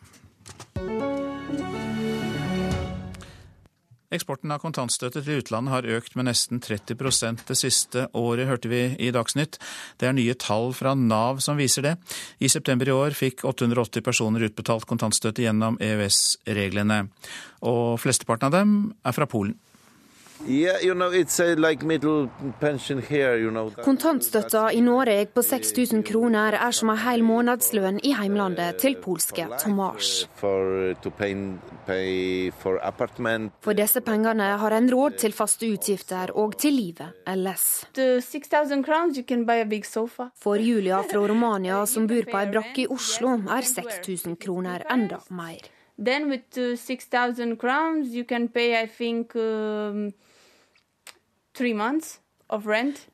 Eksporten av kontantstøtte til utlandet har økt med nesten 30% det siste året, hørte vi i Dagsnytt. Det er nye tall fra Nav som viser det. I september i år fikk 880 personer utbetalt kontantstøtte gjennom EØS-reglene. Og flesteparten av dem er fra Polen. Kontantstøtta i Norge på 6000 kroner er som en hel månedslønn i heimlandet til polske Tomas. For disse pengene har en råd til faste utgifter og til livet ellers. For Julia fra Romania, som bor på ei brakke i Oslo, er 6000 kroner enda mer. Then with uh, 6,000 crowns you can pay, I think, um,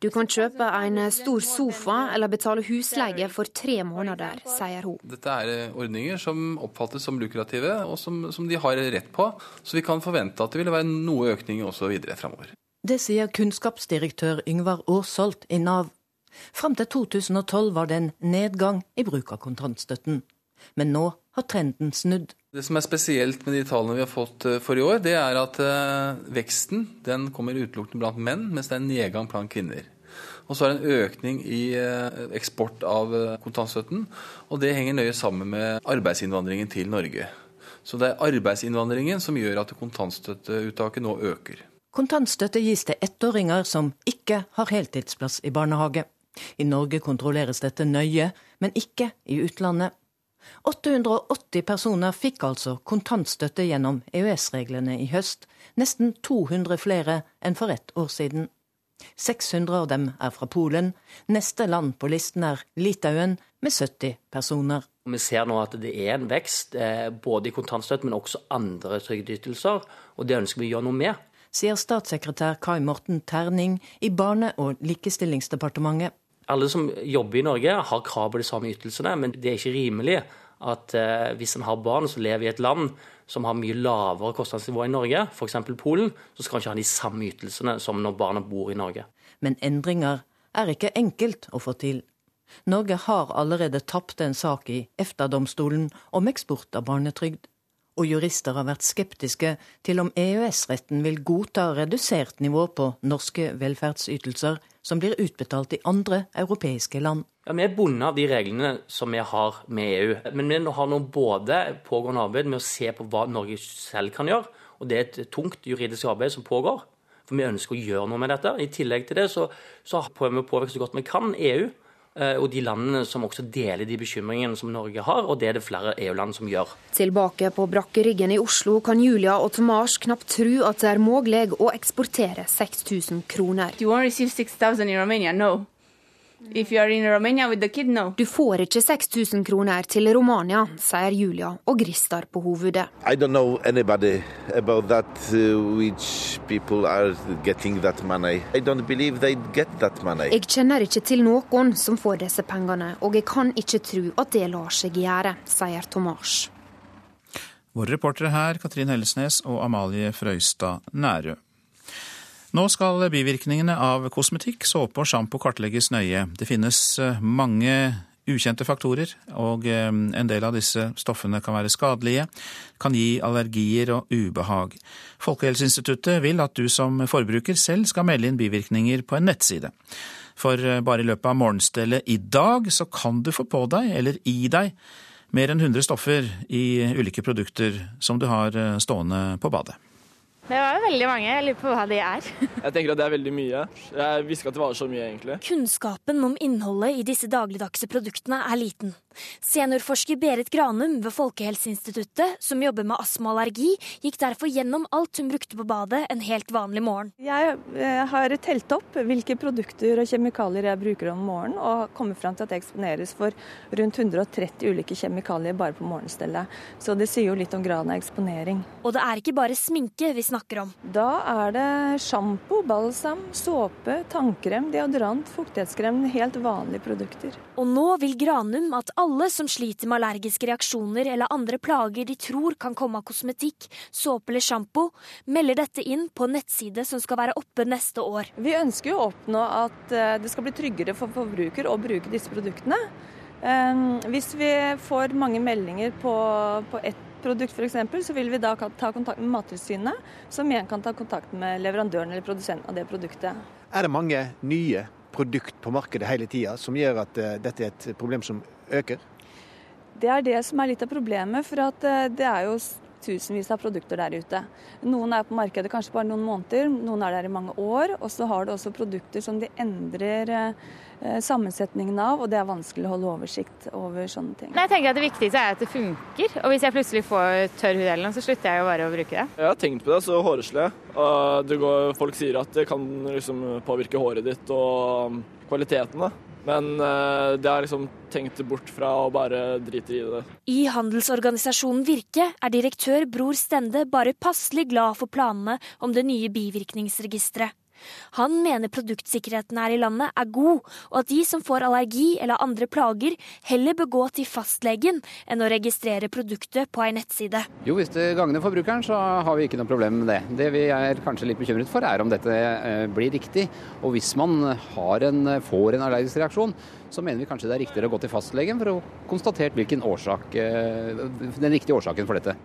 Du kan kjøpe en stor sofa eller betale husleie for tre måneder, sier hun. Dette er eh, ordninger som oppfattes som lukrative, og som, som de har rett på. Så vi kan forvente at det vil være noe økning også videre framover. Det sier kunnskapsdirektør Yngvar Aarsolt i Nav. Fram til 2012 var det en nedgang i bruk av kontantstøtten. Men nå har trenden snudd. Det som er spesielt med de tallene vi har fått eh, for i år, det er at eh, veksten den kommer utelukkende blant menn, mens det er en nedgang blant kvinner. Og så er det en økning i eh, eksport av kontantstøtten, og det henger nøye sammen med arbeidsinnvandringen til Norge. Så det er arbeidsinnvandringen som gjør at kontantstøtteuttaket nå øker. Kontantstøtte gis til ettåringer som ikke har heltidsplass i barnehage. I Norge kontrolleres dette nøye, men ikke i utlandet. 880 personer fikk altså kontantstøtte gjennom EØS-reglene i høst, nesten 200 flere enn for ett år siden. 600 av dem er fra Polen. Neste land på listen er Litauen, med 70 personer. Vi ser nå at det er en vekst, eh, både i kontantstøtte, men også andre trygdeytelser. Og det ønsker vi å gjøre noe med. Sier statssekretær Kai Morten Terning i Barne- og likestillingsdepartementet. Alle som jobber i Norge har krav på de samme ytelsene, men det er ikke rimelig at eh, hvis en har barn som lever i et land som har mye lavere kostnadsnivå i Norge, f.eks. Polen, så skal en ikke ha de samme ytelsene som når barna bor i Norge. Men endringer er ikke enkelt å få til. Norge har allerede tapt en sak i EFTA-domstolen om eksport av barnetrygd. Og jurister har vært skeptiske til om EØS-retten vil godta redusert nivå på norske velferdsytelser som blir utbetalt i andre europeiske land. Ja, Vi er bundet av de reglene som vi har med EU. Men vi har nå både pågående arbeid med å se på hva Norge selv kan gjøre, og det er et tungt juridisk arbeid som pågår. For vi ønsker å gjøre noe med dette. I tillegg til det så, så prøver vi å påvirke så godt vi kan EU. Eh, og de landene som også deler de bekymringene som Norge har, og det er det flere EU-land som gjør. Tilbake på brakkeriggen i Oslo kan Julia og Tomas knapt tro at det er mulig å eksportere 6000 kroner. You Romania? receive 6,000 in Romania. Kid, no. Du får ikke 6000 kroner til Romania, sier Julia og grister på hovedet. I don't know anybody about that, uh, which people are getting that money. I don't believe they get that money. Jeg kjenner ikke til noen som får disse pengene, og jeg kan ikke tro at det lar seg gjøre, sier Tomas. Våre reportere her, Katrin Hellesnes og Amalie Frøystad Nærø. Nå skal bivirkningene av kosmetikk, såpe og sjampo kartlegges nøye. Det finnes eh, mange ukjente faktorer, og eh, en del av disse stoffene kan være skadelige, kan gi allergier og ubehag. Folkehelseinstituttet vil at du som forbruker selv skal melde inn bivirkninger på en nettside. For bare i løpet av morgenstellet i dag så kan du få på deg, eller i deg, mer enn 100 stoffer i ulike produkter som du har stående på badet. Det var veldig mange. Jeg lurer på hva de er. jeg tenker at det er veldig mye. Jeg visste ikke at det var så mye, egentlig. Kunnskapen om innholdet i disse dagligdagse produktene er liten. Seniorforsker Berit Granum ved Folkehelseinstituttet, som jobber med astma og allergi, gikk derfor gjennom alt hun brukte på badet en helt vanlig morgen. Jeg eh, har telt opp hvilke produkter og kjemikalier jeg bruker om morgenen, og kommer fram til at jeg eksponeres for rundt 130 ulike kjemikalier bare på morgenstellet. Så det sier jo litt om graden av eksponering. Og det er ikke bare sminke vi snakker om. Da er det sjampo, balsam, såpe, tannkrem, deodorant, fuktighetskrem, helt vanlige produkter. Og nå vil Granum at alle som sliter med allergiske reaksjoner eller andre plager de tror kan komme av kosmetikk, såpe eller sjampo, melder dette inn på en nettside som skal være oppe neste år. Vi ønsker å oppnå at eh, det skal bli tryggere for forbruker å bruke disse produktene. Eh, hvis vi får mange meldinger på, på ett produkt f.eks., så vil vi da ta kontakt med Mattilsynet, som igjen kan ta kontakt med leverandøren eller produsenten av det produktet. Er det mange nye produkt på markedet hele tida som gjør at uh, dette er et problem som øker? Det er det som er litt av problemet. For at uh, det er jo tusenvis av produkter der ute. Noen er på markedet kanskje bare noen måneder, noen er der i mange år. Og så har du også produkter som de endrer uh, sammensetningen av, og det er vanskelig å holde oversikt over sånne ting. Nei, jeg tenker at Det viktigste er at det funker. Og hvis jeg plutselig får tørr hud, eller noe, så slutter jeg jo bare å bruke det. Jeg har tenkt på det, så. Uh, folk sier at det kan liksom påvirke håret ditt og kvaliteten. da. Men uh, det er liksom tenkt bort fra å bare drite i det. I handelsorganisasjonen Virke er direktør Bror Stende bare passelig glad for planene om det nye bivirkningsregisteret. Han mener produktsikkerheten her i landet er god, og at de som får allergi eller andre plager, heller bør gå til fastlegen enn å registrere produktet på ei nettside. Jo, hvis det gagner forbrukeren, så har vi ikke noe problem med det. Det vi er kanskje litt bekymret for, er om dette eh, blir riktig. Og hvis man en, får en allergisk reaksjon, så mener vi kanskje det er riktigere å gå til fastlegen for å konstatere hvilken årsak, eh, den riktige årsaken for dette.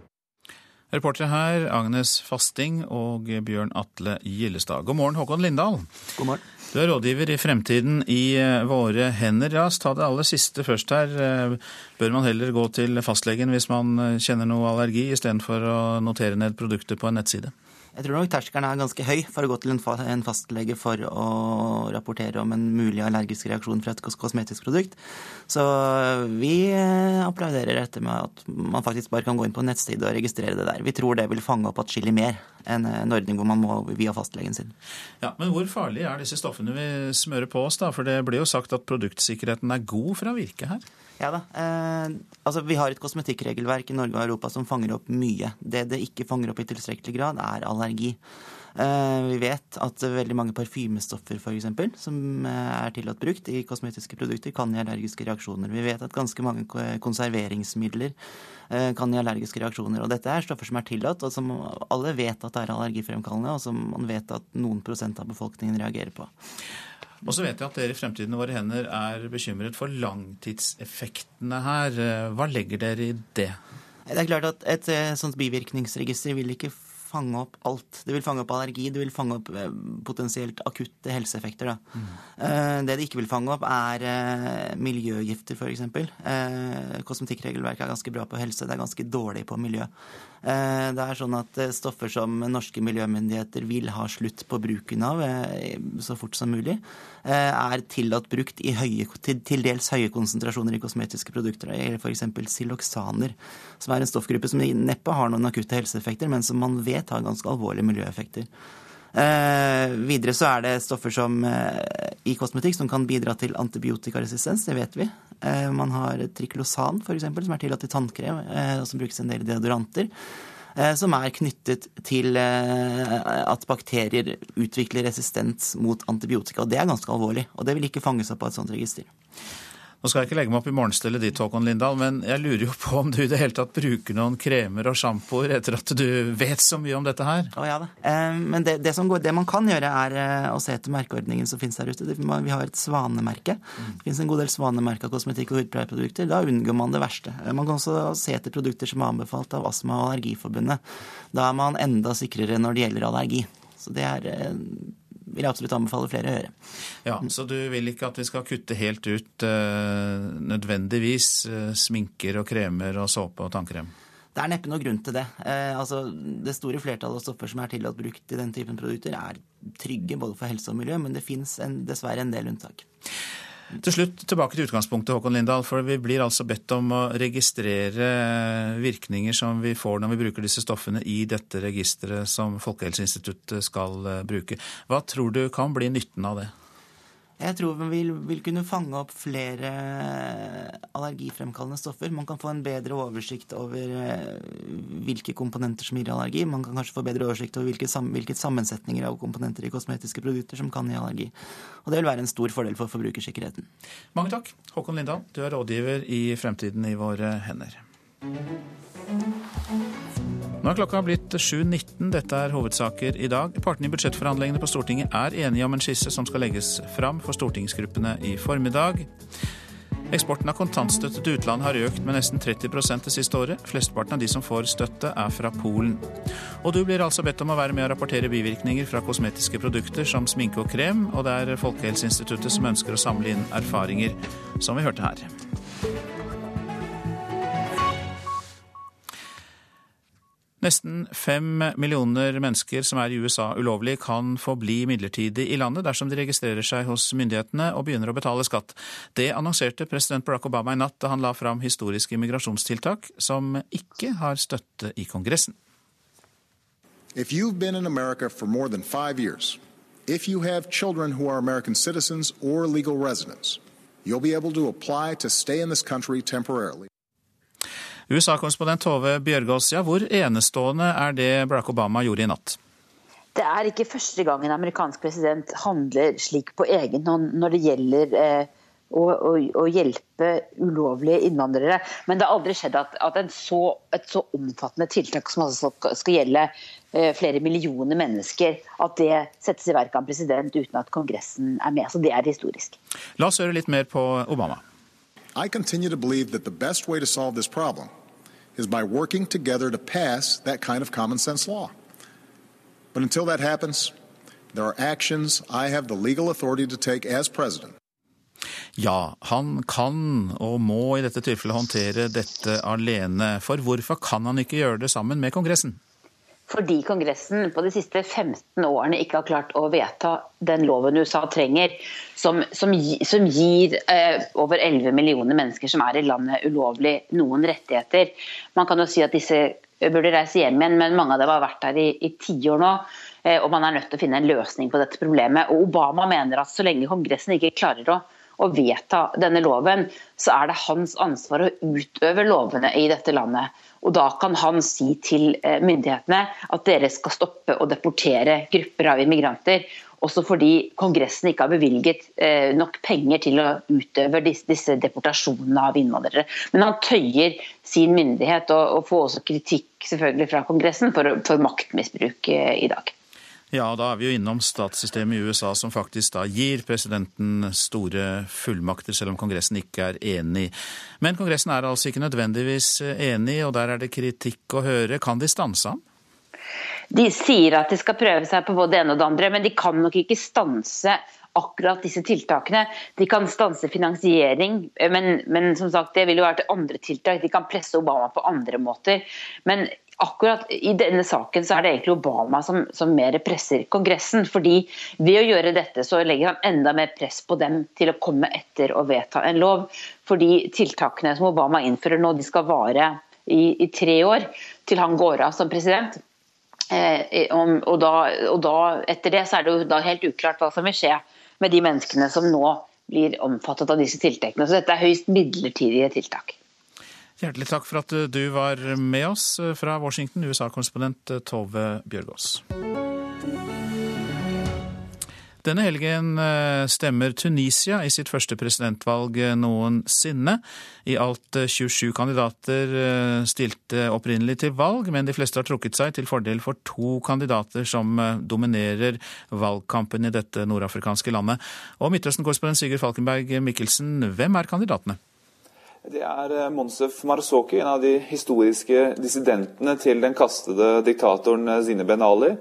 Reportere her Agnes Fasting og Bjørn Atle Gillestad. God morgen, Håkon Lindahl. God morgen. Du er rådgiver i Fremtiden i eh, Våre hender. Ja, ta det aller siste først her. Eh, bør man heller gå til fastlegen hvis man eh, kjenner noe allergi, istedenfor å notere ned produktet på en nettside? Jeg tror nok terskelen er ganske høy for å gå til en fastlege for å rapportere om en mulig allergisk reaksjon fra et kosmetisk produkt. Så vi applauderer dette med at man faktisk bare kan gå inn på en nettside og registrere det der. Vi tror det vil fange opp atskillig mer enn en ordning hvor man må via fastlegen sin. Ja, Men hvor farlige er disse stoffene vi smører på oss, da? For det blir jo sagt at produktsikkerheten er god fra Virke her? Ja da. Eh, altså, vi har et kosmetikkregelverk i Norge og Europa som fanger opp mye. Det det ikke fanger opp i tilstrekkelig grad, er allergi. Eh, vi vet at veldig mange parfymestoffer for eksempel, som eh, er tillatt brukt i kosmetiske produkter, kan gi allergiske reaksjoner. Vi vet at ganske mange konserveringsmidler eh, kan gi allergiske reaksjoner. Og dette er stoffer som er tillatt, og som alle vet at er allergifremkallende, og som man vet at noen prosent av befolkningen reagerer på. Og så vet jeg at dere i Fremtiden våre hender er bekymret for langtidseffektene her. Hva legger dere i det? Det er klart at Et sånt bivirkningsregister vil ikke fange opp alt. Det vil fange opp allergi, det vil fange opp eh, potensielt akutte helseeffekter. Mm. Det det ikke vil fange opp, er eh, miljøgifter, f.eks. Kosmetikkregelverket er ganske bra på helse, det er ganske dårlig på miljø. Det er sånn at stoffer som norske miljømyndigheter vil ha slutt på bruken av så fort som mulig, er tillatt brukt i høye, til, dels høye konsentrasjoner i kosmetiske produkter. eller f.eks. siloksaner, som er en stoffgruppe som neppe har noen akutte helseeffekter, men som man vet har ganske alvorlige miljøeffekter. Eh, videre så er det stoffer som, eh, i kosmetikk som kan bidra til antibiotikaresistens, det vet vi. Eh, man har triklosan f.eks., som er tillatt i tannkrem, eh, og som brukes en del i deodoranter. Eh, som er knyttet til eh, at bakterier utvikler resistens mot antibiotika. og Det er ganske alvorlig, og det vil ikke fanges opp av et sånt register. Nå skal jeg ikke legge meg opp i morgenstellet ditt, Håkon Lindahl, men jeg lurer jo på om du i det hele tatt bruker noen kremer og sjampoer etter at du vet så mye om dette her? Å ja da. Eh, men det, det, går, det, man kan gjøre, er eh, å se etter merkeordningen som finnes der ute. Vi har et svanemerke. Det finnes en god del svanemerka kosmetikk og hudpleieprodukter. Da unngår man det verste. Eh, man kan også se etter produkter som er anbefalt av Astma- og Allergiforbundet. Da er man enda sikrere når det gjelder allergi. Så det er vil jeg absolutt anbefale flere å gjøre. Ja, Så du vil ikke at vi skal kutte helt ut uh, nødvendigvis uh, sminker og kremer og såpe og tannkrem? Det er neppe noe grunn til det. Eh, altså, det store flertallet av stoffer som er tillatt brukt i den typen produkter, er trygge både for helse og miljø, men det fins dessverre en del unntak. Til slutt tilbake til utgangspunktet, Håkon Lindahl. For vi blir altså bedt om å registrere virkninger som vi får når vi bruker disse stoffene i dette registeret som Folkehelseinstituttet skal eh, bruke. Hva tror du kan bli nytten av det? Jeg tror vi vil, vil, kunne fange opp flere allergifremkallende stoffer. Man kan få en bedre oversikt over eh, hvilke komponenter som gir allergi. Man kan kanskje få bedre oversikt over hvilke, hvilke sammensetninger av komponenter i kosmetiske produkter som kan gi allergi. Og det vil være en stor fordel for forbrukersikkerheten. Mange takk. Håkon Lindahl, du er rådgiver i Fremtiden i våre hender. Nå er klokka blitt 7.19. Dette er hovedsaker i dag. Partene i budsjettforhandlingene på Stortinget er enige om en skisse som skal legges fram for stortingsgruppene i formiddag. Eksporten av kontantstøtte til utlandet har økt med nesten 30% det siste året. Flesteparten av de som får støtte, er fra Polen. Og du blir altså bedt om å være med å rapportere bivirkninger fra kosmetiske produkter som sminke og krem, og det er Folkehelseinstituttet som ønsker å samle inn erfaringer, som vi hørte her. Nesten fem millioner mennesker som er i USA ulovlig, kan få bli midlertidig i landet dersom de registrerer seg hos myndighetene og begynner å betale skatt. Det annonserte president Barack Obama i natt da han la fram historiske immigrasjonstiltak som ikke har støtte i Kongressen. If you have children who are American citizens or legal residents, you'll be able to apply to stay in this country temporarily. USA-korrespondent Tove Bjørgaas, ja, hvor enestående er det Barack Obama gjorde i natt? Det er ikke første gang en amerikansk president handler slik på egen hånd når det gjelder eh, å, å, å, hjelpe ulovlige innvandrere. Men det har aldri skjedd at, at så, et så omfattende tiltak som altså skal gjelde eh, flere millioner mennesker, at det settes i verk av en president uten at Kongressen er med. Så det er historisk. La oss høre litt mer på Obama. I continue to believe that the best way to solve this problem is by working together to pass that kind of common sense law. But until that happens, there are actions I have the legal authority to take as president. Ja, han kan og må i dette tilfellet håndtere dette alene. For hvorfor kan han ikke gjøre det sammen med Kongressen? Fordi Kongressen på de siste 15 årene ikke har klart å vedta den loven USA trenger, som, som, som gir eh, over 11 millioner mennesker som er i landet ulovlig, noen rettigheter. Man kan jo si at disse burde reise hjem igjen, men mange av dem har vært her i tiår nå. Eh, og man er nødt til å finne en løsning på dette problemet. Og Obama mener at så lenge Kongressen ikke klarer å å vedta denne loven, så er det hans ansvar å utøve lovene i dette landet. Og Da kan han si til eh, myndighetene at dere skal stoppe å deportere grupper av immigranter. Også fordi Kongressen ikke har bevilget eh, nok penger til å utøve disse, deportasjonene av innvandrere. Men han tøyer sin myndighet, og, får også kritikk selvfølgelig fra Kongressen for, for maktmisbruk eh, i dag. Ja, da er vi jo innom statssystemet i USA som faktisk da gir presidenten store fullmakter, selv om Kongressen ikke er enig. Men Kongressen er altså ikke nødvendigvis enig, og der er det kritikk å høre. Kan de stanse ham? De sier at de skal prøve seg på både det ene og det andre, men de kan nok ikke stanse akkurat disse tiltakene. De kan stanse finansiering, men, men som sagt, det vil jo være til andre tiltak. De kan presse Obama på andre måter. Men akkurat i denne saken så er det egentlig Obama som, som, mer presser Kongressen. fordi Ved å gjøre dette så legger han enda mer press på dem til å komme etter og vedta en lov. Fordi tiltakene som Obama innfører nå, de skal vare i, i tre år til han går av som president. Eh, og, da, og da, etter det så er det jo da helt uklart hva som vil skje med de menneskene som nå blir omfattet av disse tiltakene. Så dette er høyst midlertidige tiltak. Hjertelig takk for at du var med oss fra Washington, USA-korrespondent Tove Bjørgaas. Denne helgen eh, stemmer Tunisia i sitt første presidentvalg noensinne. I alt 27 eh, kandidater eh, stilte opprinnelig til valg, men de fleste har trukket seg til fordel for to kandidater som dominerer valgkampen i dette nordafrikanske landet. Og Midtøsten-korrespondent Sigurd Falkenberg Mikkelsen, hvem er kandidatene? Det er eh, Monsef Marzoki, en av de historiske dissidentene til den kastede diktatoren eh, Zine Ben Ali.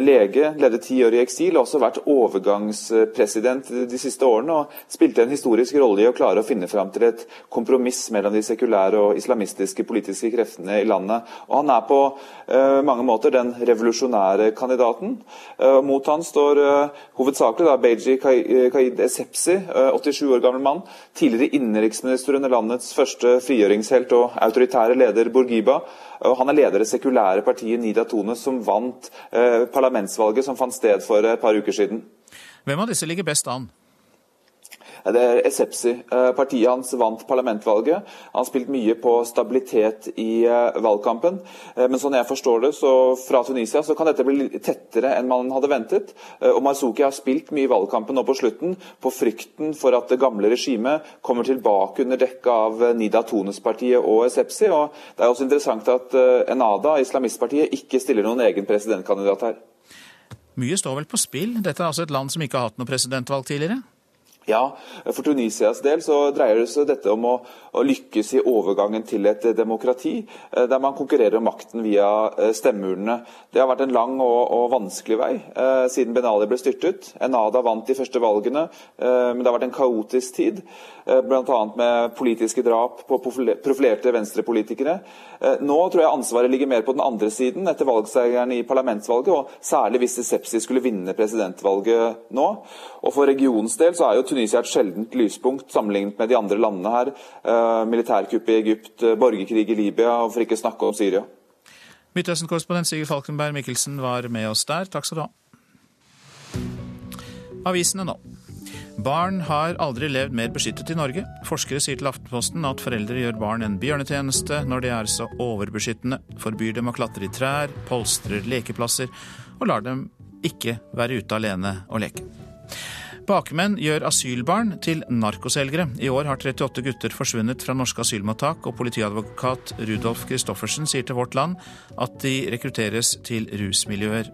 Lege, ledde ti år i eksil og også vært overgangspresident de siste årene. Og spilte en historisk rolle i å klare å finne fram til et kompromiss mellom de sekulære og islamistiske politiske kreftene i landet. Og han er på uh, mange måter den revolusjonære kandidaten. Uh, mot han står hovedsakelig da, Beji Kaid Esepsi, 87 år gammel mann. Tidligere innenriksminister under landets første frigjøringshelt og autoritære leder Bourguiba. Han er leder av det sekulære partiet Nida Tone, som vant parlamentsvalget som fant sted for et par uker siden. Hvem av disse ligger best an? Det er Essepsi. Eh, partiet hans vant parlamentvalget. Han spilte mye på stabilitet i eh, valgkampen. Eh, men sånn jeg forstår det, så fra Tunisia så kan dette bli tettere enn man hadde ventet. Og Marzouki har spilt mye i valgkampen nå på slutten på frykten for at det gamle regimet kommer tilbake under dekke av Nida Tones-partiet og Essepsi. Og det er også interessant at Enada, islamistpartiet, ikke stiller noen egen presidentkandidat her. Mye står vel på spill? Dette er altså et land som ikke har hatt noe presidentvalg tidligere? Ja, For Tunisias del så dreier det seg dette om å, å, lykkes i overgangen til et demokrati, eh, der man konkurrerer om makten via eh, stemmeurnene. Det har vært en lang og, og vanskelig vei eh, siden Ben Ali ble styrtet. Enada vant de første valgene, eh, men det har vært en kaotisk tid. Eh, Bl.a. med politiske drap på profilerte venstrepolitikere. Eh, nå tror jeg ansvaret ligger mer på den andre siden, etter valgseieren i parlamentsvalget, og særlig hvis Sepsi skulle vinne presidentvalget nå. Og For regionens del så er jo Tunisia et sjeldent lyspunkt sammenlignet med de andre landene her. Eh, militærkupp i Egypt, borgerkrig i Libya, og for ikke snakke om Syria. Midtøsten-korrespondent Sigurd Falkenberg Mikkelsen var med oss der. Takk skal du ha. Avisene nå. Barn har aldri levd mer beskyttet i Norge. Forskere sier til Aftenposten at foreldre gjør barn en bjørnetjeneste når de er så overbeskyttende, forbyr dem å klatre i trær, polstrer lekeplasser og lar dem ikke være ute alene og leke. Bakmenn gjør asylbarn til narkoselgere. I år har 38 gutter forsvunnet fra norske asylmottak, og politiadvokat Rudolf Christoffersen sier til Vårt Land at de rekrutteres til rusmiljøer.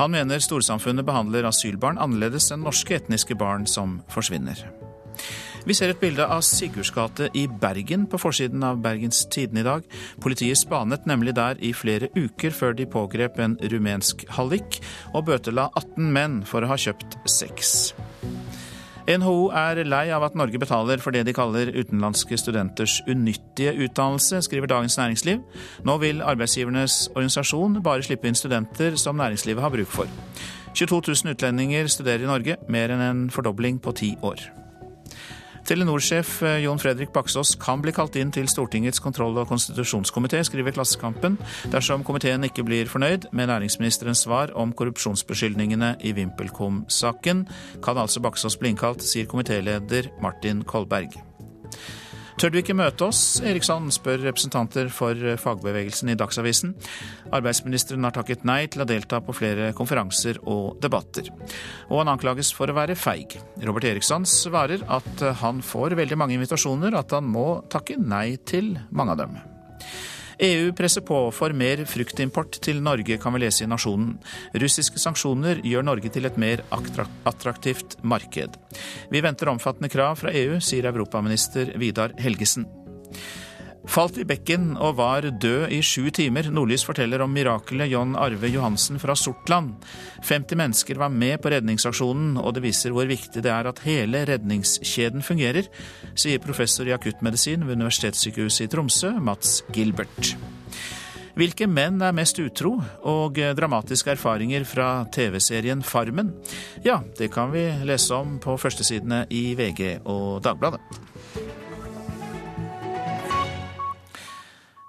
Han mener storsamfunnet behandler asylbarn annerledes enn norske etniske barn som forsvinner. Vi ser et bilde av Sigurds gate i Bergen på forsiden av Bergens Tidende i dag. Politiet spanet nemlig der i flere uker før de pågrep en rumensk hallik og bøtela 18 menn for å ha kjøpt sex. NHO er lei av at Norge betaler for det de kaller utenlandske studenters unyttige utdannelse, skriver Dagens Næringsliv. Nå vil arbeidsgivernes organisasjon bare slippe inn studenter som næringslivet har bruk for. 22 000 utlendinger studerer i Norge, mer enn en fordobling på ti år. Telenor-sjef eh, Jon Fredrik Baksås kan bli kalt inn til Stortingets kontroll- og konstitusjonskomité, skriver Klassekampen, dersom komiteen ikke blir fornøyd med næringsministerens svar om korrupsjonsbeskyldningene i VimpelCom-saken. Kan altså Baksås bli innkalt, sier komitéleder Martin Kolberg. Tør du ikke møte oss, Eriksson, spør representanter for fagbevegelsen i Dagsavisen. Arbeidsministeren har takket nei til å delta på flere konferanser og debatter. Og han anklages for å være feig. Robert Eriksson svarer at han får veldig mange invitasjoner, at han må takke nei til mange av dem. EU presser på for mer fruktimport til Norge, kan vi lese i Nasjonen. Russiske sanksjoner gjør Norge til et mer attraktivt marked. Vi venter omfattende krav fra EU, sier europaminister Vidar Helgesen. Falt i bekken og var død i sju timer. Nordlys forteller om mirakelet John Arve Johansen fra Sortland. 50 mennesker var med på redningsaksjonen, og det viser hvor viktig det er at hele redningskjeden fungerer, sier professor i akuttmedisin ved Universitetssykehuset i Tromsø, Mats Gilbert. Hvilke menn er mest utro, og dramatiske erfaringer fra TV-serien Farmen? Ja, det kan vi lese om på førstesidene i VG og Dagbladet.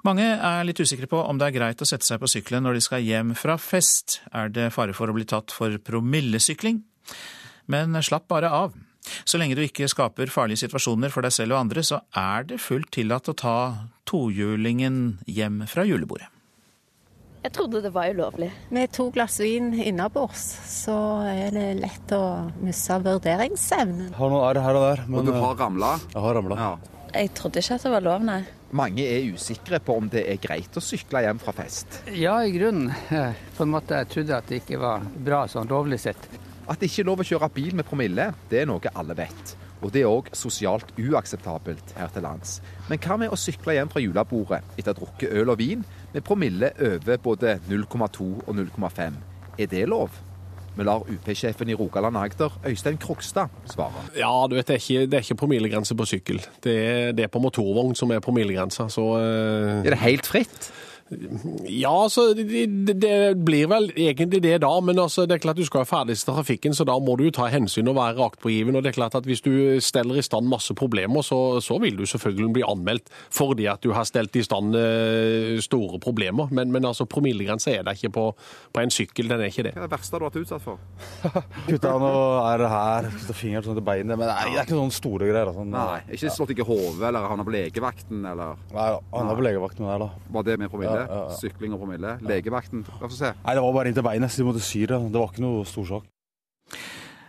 Mange er litt usikre på om det er greit å sette seg på sykkelen når de skal hjem fra fest. Er det fare for å bli tatt for promillesykling? Men slapp bare av. Så lenge du ikke skaper farlige situasjoner for deg selv og andre, så er det fullt tillatt å ta tohjulingen hjem fra julebordet. Jeg trodde det var ulovlig. Med to glass vin innabords, så er det lett å miste vurderingsevnen. Har noen arr her og der. Men, og du har ramla? Jeg har ramla. Ja. Jeg trodde ikke at det var lov, nei. Mange er usikre på om det er greit å sykle hjem fra fest. Ja, i grunnen. På en måte jeg trodde at det ikke var bra sånn lovlig sett. At det ikke er lov å kjøre bil med promille, det er noe alle vet. Og det er òg sosialt uakseptabelt her til lands. Men hva med å sykle hjem fra julebordet etter å ha drukket øl og vin med promille over både 0,2 og 0,5? Er det lov? Vi lar UP-sjefen i Rogaland og Agder, Øystein Krokstad, svare. Ja, du vet, det er ikke, det er ikke promillegrense på sykkel. Det er, det er på motorvogn som er promillegrensa, så uh... Er det helt fritt? Ja, altså, det, det, blir vel egentlig det da, men altså, det er klart du skal ha ferdigstille trafikken, så da må du jo ta hensyn og være raktpågiven. Og det er klart at hvis du steller i stand masse problemer, så, så, vil du selvfølgelig bli anmeldt fordi at du har stelt i stand uh, store problemer. Men, men altså, promillegrensa er det ikke på, på, en sykkel, den er ikke det. Hva er det verste du har vært utsatt for? Kutta noe er her, kutta fingeren sånn til beinet. Men det er, det er ikke sånne store greier. Sånn. Nei, Ikke slått ikke i hodet eller havna på legevakten, eller? Nei, havna på legevakten der, da. Var det med promille? Ja, ja, ja. Sykling og promille. Legevakten, la oss se. Nei, det var bare inntil beinet, så de måtte sy det. Det var ikke noe stor sak.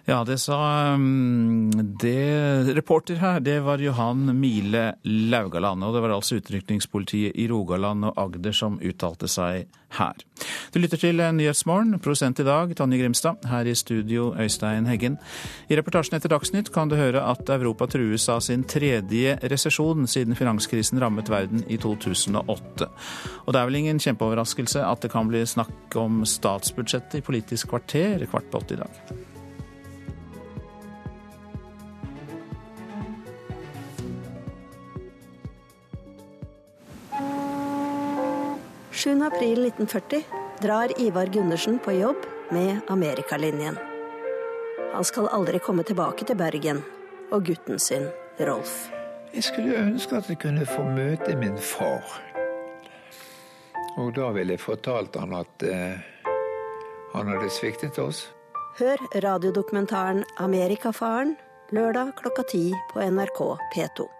Ja, det sa um, det Reporter her, det var Johan Mile Laugaland. Og det var altså utrykningspolitiet i Rogaland og Agder som uttalte seg her. Du lytter til Nyhetsmorgen. produsent i dag, Tonje Grimstad. Her i studio, Øystein Heggen. I reportasjen etter Dagsnytt kan du høre at Europa trues av sin tredje resesjon siden finanskrisen rammet verden i 2008. Og det er vel ingen kjempeoverraskelse at det kan bli snakk om statsbudsjettet i Politisk kvarter kvart på åtte i dag. 7. april 1940 drar Ivar Gundersen på jobb med Amerikalinjen. Han skal aldri komme tilbake til Bergen og gutten sin, Rolf. Jeg skulle ønske at jeg kunne få møte min far. Og da ville jeg fortalt han at eh, han hadde sviktet oss. Hør radiodokumentaren 'Amerikafaren' lørdag klokka ti på NRK P2.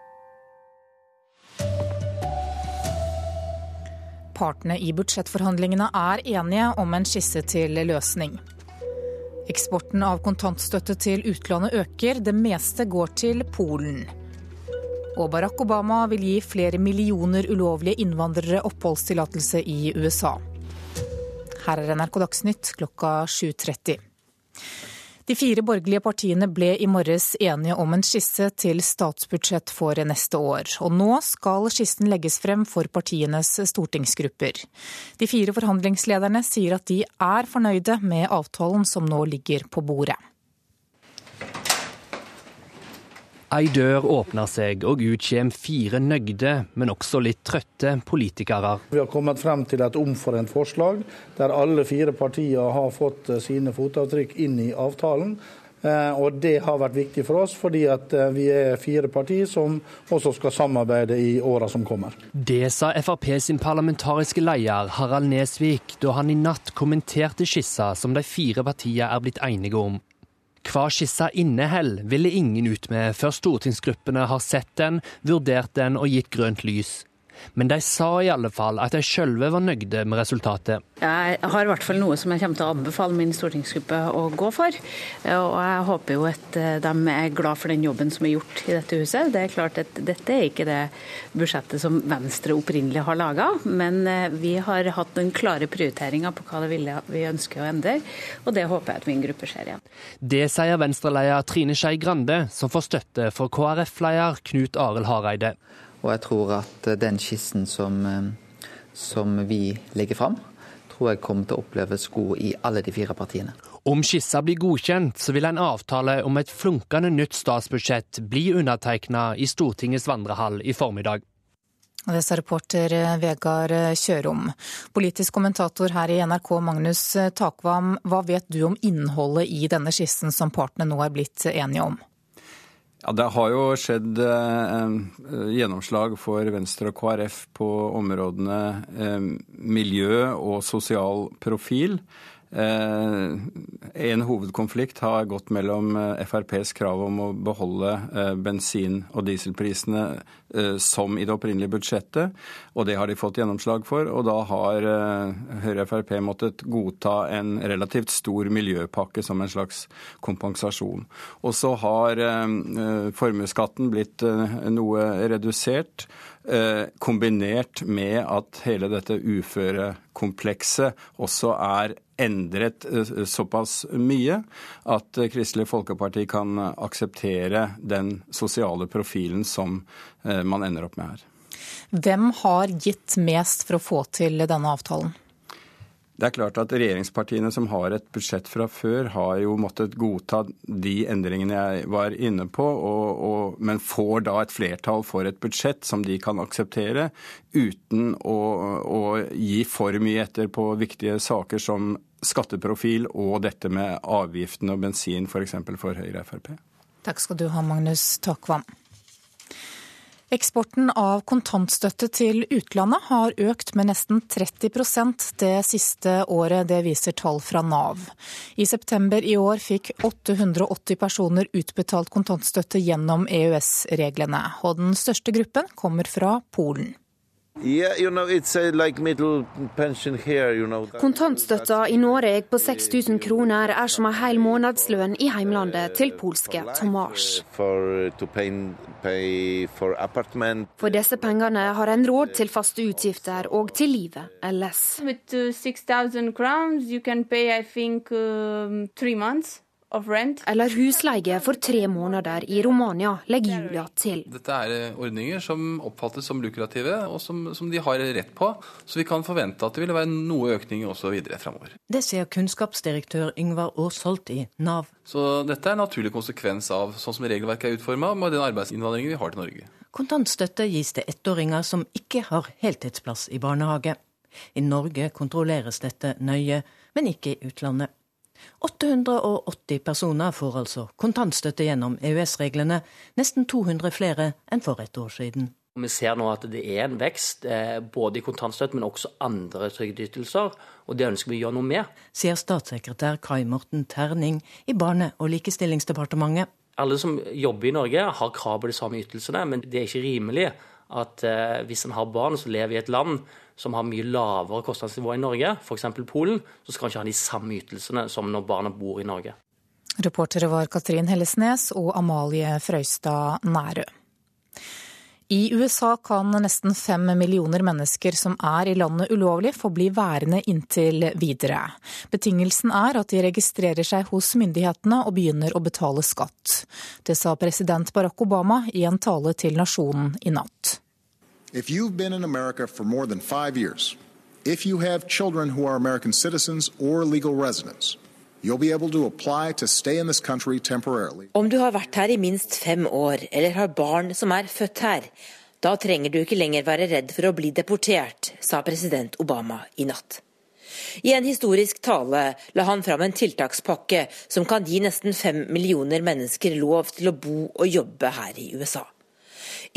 Partene i budsjettforhandlingene er enige om en skisse til løsning. Eksporten av kontantstøtte til utlandet øker, det meste går til Polen. Og Barack Obama vil gi flere millioner ulovlige innvandrere oppholdstillatelse i USA. Her er NRK Dagsnytt klokka 7.30. De fire borgerlige partiene ble i morges enige om en skisse til statsbudsjett for neste år. Og nå skal skissen legges frem for partienes stortingsgrupper. De fire forhandlingslederne sier at de er fornøyde med avtalen som nå ligger på bordet. Ei dør åpner seg, og ut kommer fire nøgde, men også litt trøtte politikere. Vi har kommet frem til et omforent forslag, der alle fire partier har fått eh, sine fotavtrykk inn i avtalen. Eh, og Det har vært viktig for oss, fordi eh, vi er fire partier som også skal samarbeide i åra som kommer. Det sa Frp sin parlamentariske leder Harald Nesvik da han i natt kommenterte skissa som de fire partiene er blitt enige om. Hva skissa inneholder, ville ingen ut med før stortingsgruppene har sett den, vurdert den og gitt grønt lys. Men de sa i alle fall at de sjølve var nøyde med resultatet. Jeg har i hvert fall noe som jeg kommer til å anbefale min stortingsgruppe å gå for. Og jeg håper jo at eh, de er glad for den jobben som er gjort i dette huset. Det er klart at Dette er ikke det budsjettet som Venstre opprinnelig har laga, men eh, vi har hatt den klare prioriteringa på hva det vi ønsker å endre, og det håper jeg at min gruppe ser igjen. Det sier Venstre-leder Trine Skei Grande, som får støtte for KrF-leder Knut Arild Hareide. Og jeg tror at eh, den skissen som, eh, som vi legger fram, tror jeg kommer til å oppleves god i alle de fire partiene. Om skissa blir godkjent, så vil en avtale om et flunkende nytt statsbudsjett bli undertegna i Stortingets vandrehall i formiddag. Det sa reporter eh, Vegard Kjørom. Politisk kommentator her i NRK, Magnus Takvam, hva vet du om innholdet i denne skissen som partene nå er blitt enige om? Ja, Det har jo skjedd eh, gjennomslag for Venstre og KrF på områdene eh, miljø og sosial profil. Eh, en hovedkonflikt har gått mellom eh, FrPs krav om å beholde eh, bensin- og dieselprisene som i det opprinnelige budsjettet, og det har de fått gjennomslag for. Og da har Høyre og Frp måttet godta en relativt stor miljøpakke som en slags kompensasjon. Og så har formuesskatten blitt noe redusert. Kombinert med at hele dette uførekomplekset også er endret eh, såpass mye at eh, Kristelig Folkeparti kan akseptere den sosiale profilen som eh, man ender opp med her. Hvem har gitt mest for å få til denne avtalen? Det er klart at Regjeringspartiene som har et budsjett fra før, har jo måttet godta de endringene jeg var inne på, og, og, men får da et flertall for et budsjett som de kan akseptere, uten å, å gi for mye etter på viktige saker som skatteprofil og dette med avgiftene og bensin f.eks. for, for Høyre og Frp. Takk skal du ha, Magnus Takvam. Eksporten av kontantstøtte til utlandet har økt med nesten 30% det siste året, det viser tall fra Nav. I september i år fikk 880 personer utbetalt kontantstøtte gjennom EØS-reglene, og den største gruppen kommer fra Polen. Kontantstøtta i Norge på 6000 kroner er som en hel månedslønn i heimlandet til polske Tomas. For disse pengene har en råd til faste utgifter og til livet ellers. Med uh, 6,000 kroner kan du pay, I think, um, three months eller husleie for tre måneder i Romania, legger Julia til. Dette er eh, ordninger som oppfattes som lukrative, og som, som, de har rett på. Så vi kan forvente at det vil være noe økning også videre fremover. Det sier kunnskapsdirektør Yngvar Aasholt i Nav. Så dette er en naturlig konsekvens av sånn som regelverket er utforma, med den arbeidsinnvandringen vi har til Norge. Kontantstøtte gis til ettåringer som ikke har heltidsplass i barnehage. I Norge kontrolleres dette nøye, men ikke i utlandet. 880 personer får altså kontantstøtte gjennom EØS-reglene, nesten 200 flere enn for et år siden. Vi ser nå at det er en vekst eh, både i kontantstøtte, men også andre trygdeytelser. Og det ønsker vi å gjøre noe med. Sier statssekretær Kai Morten Terning i Barne- og likestillingsdepartementet. Alle som jobber i Norge har krav på de samme ytelsene, men det er ikke rimelig at eh, hvis en har barn som lever i et land som har mye lavere kostnadsnivå i Norge, f.eks. Polen, så skal han ikke ha de samme ytelsene som når barna bor i Norge. Reportere var Katrin Hellesnes og Amalie Frøystad Nærø. I USA kan nesten fem millioner mennesker som er i landet ulovlig, få bli værende inntil videre. Betingelsen er at de registrerer seg hos myndighetene og begynner å betale skatt. Det sa president Barack Obama i en tale til nasjonen i natt. If you've been in America for more than five years, if you have children who are American citizens or legal residents, Om du har vært her i minst fem år eller har barn som er født her, da trenger du ikke lenger være redd for å bli deportert, sa president Obama i natt. I en historisk tale la han fram en tiltakspakke som kan gi nesten fem millioner mennesker lov til å bo og jobbe her i USA.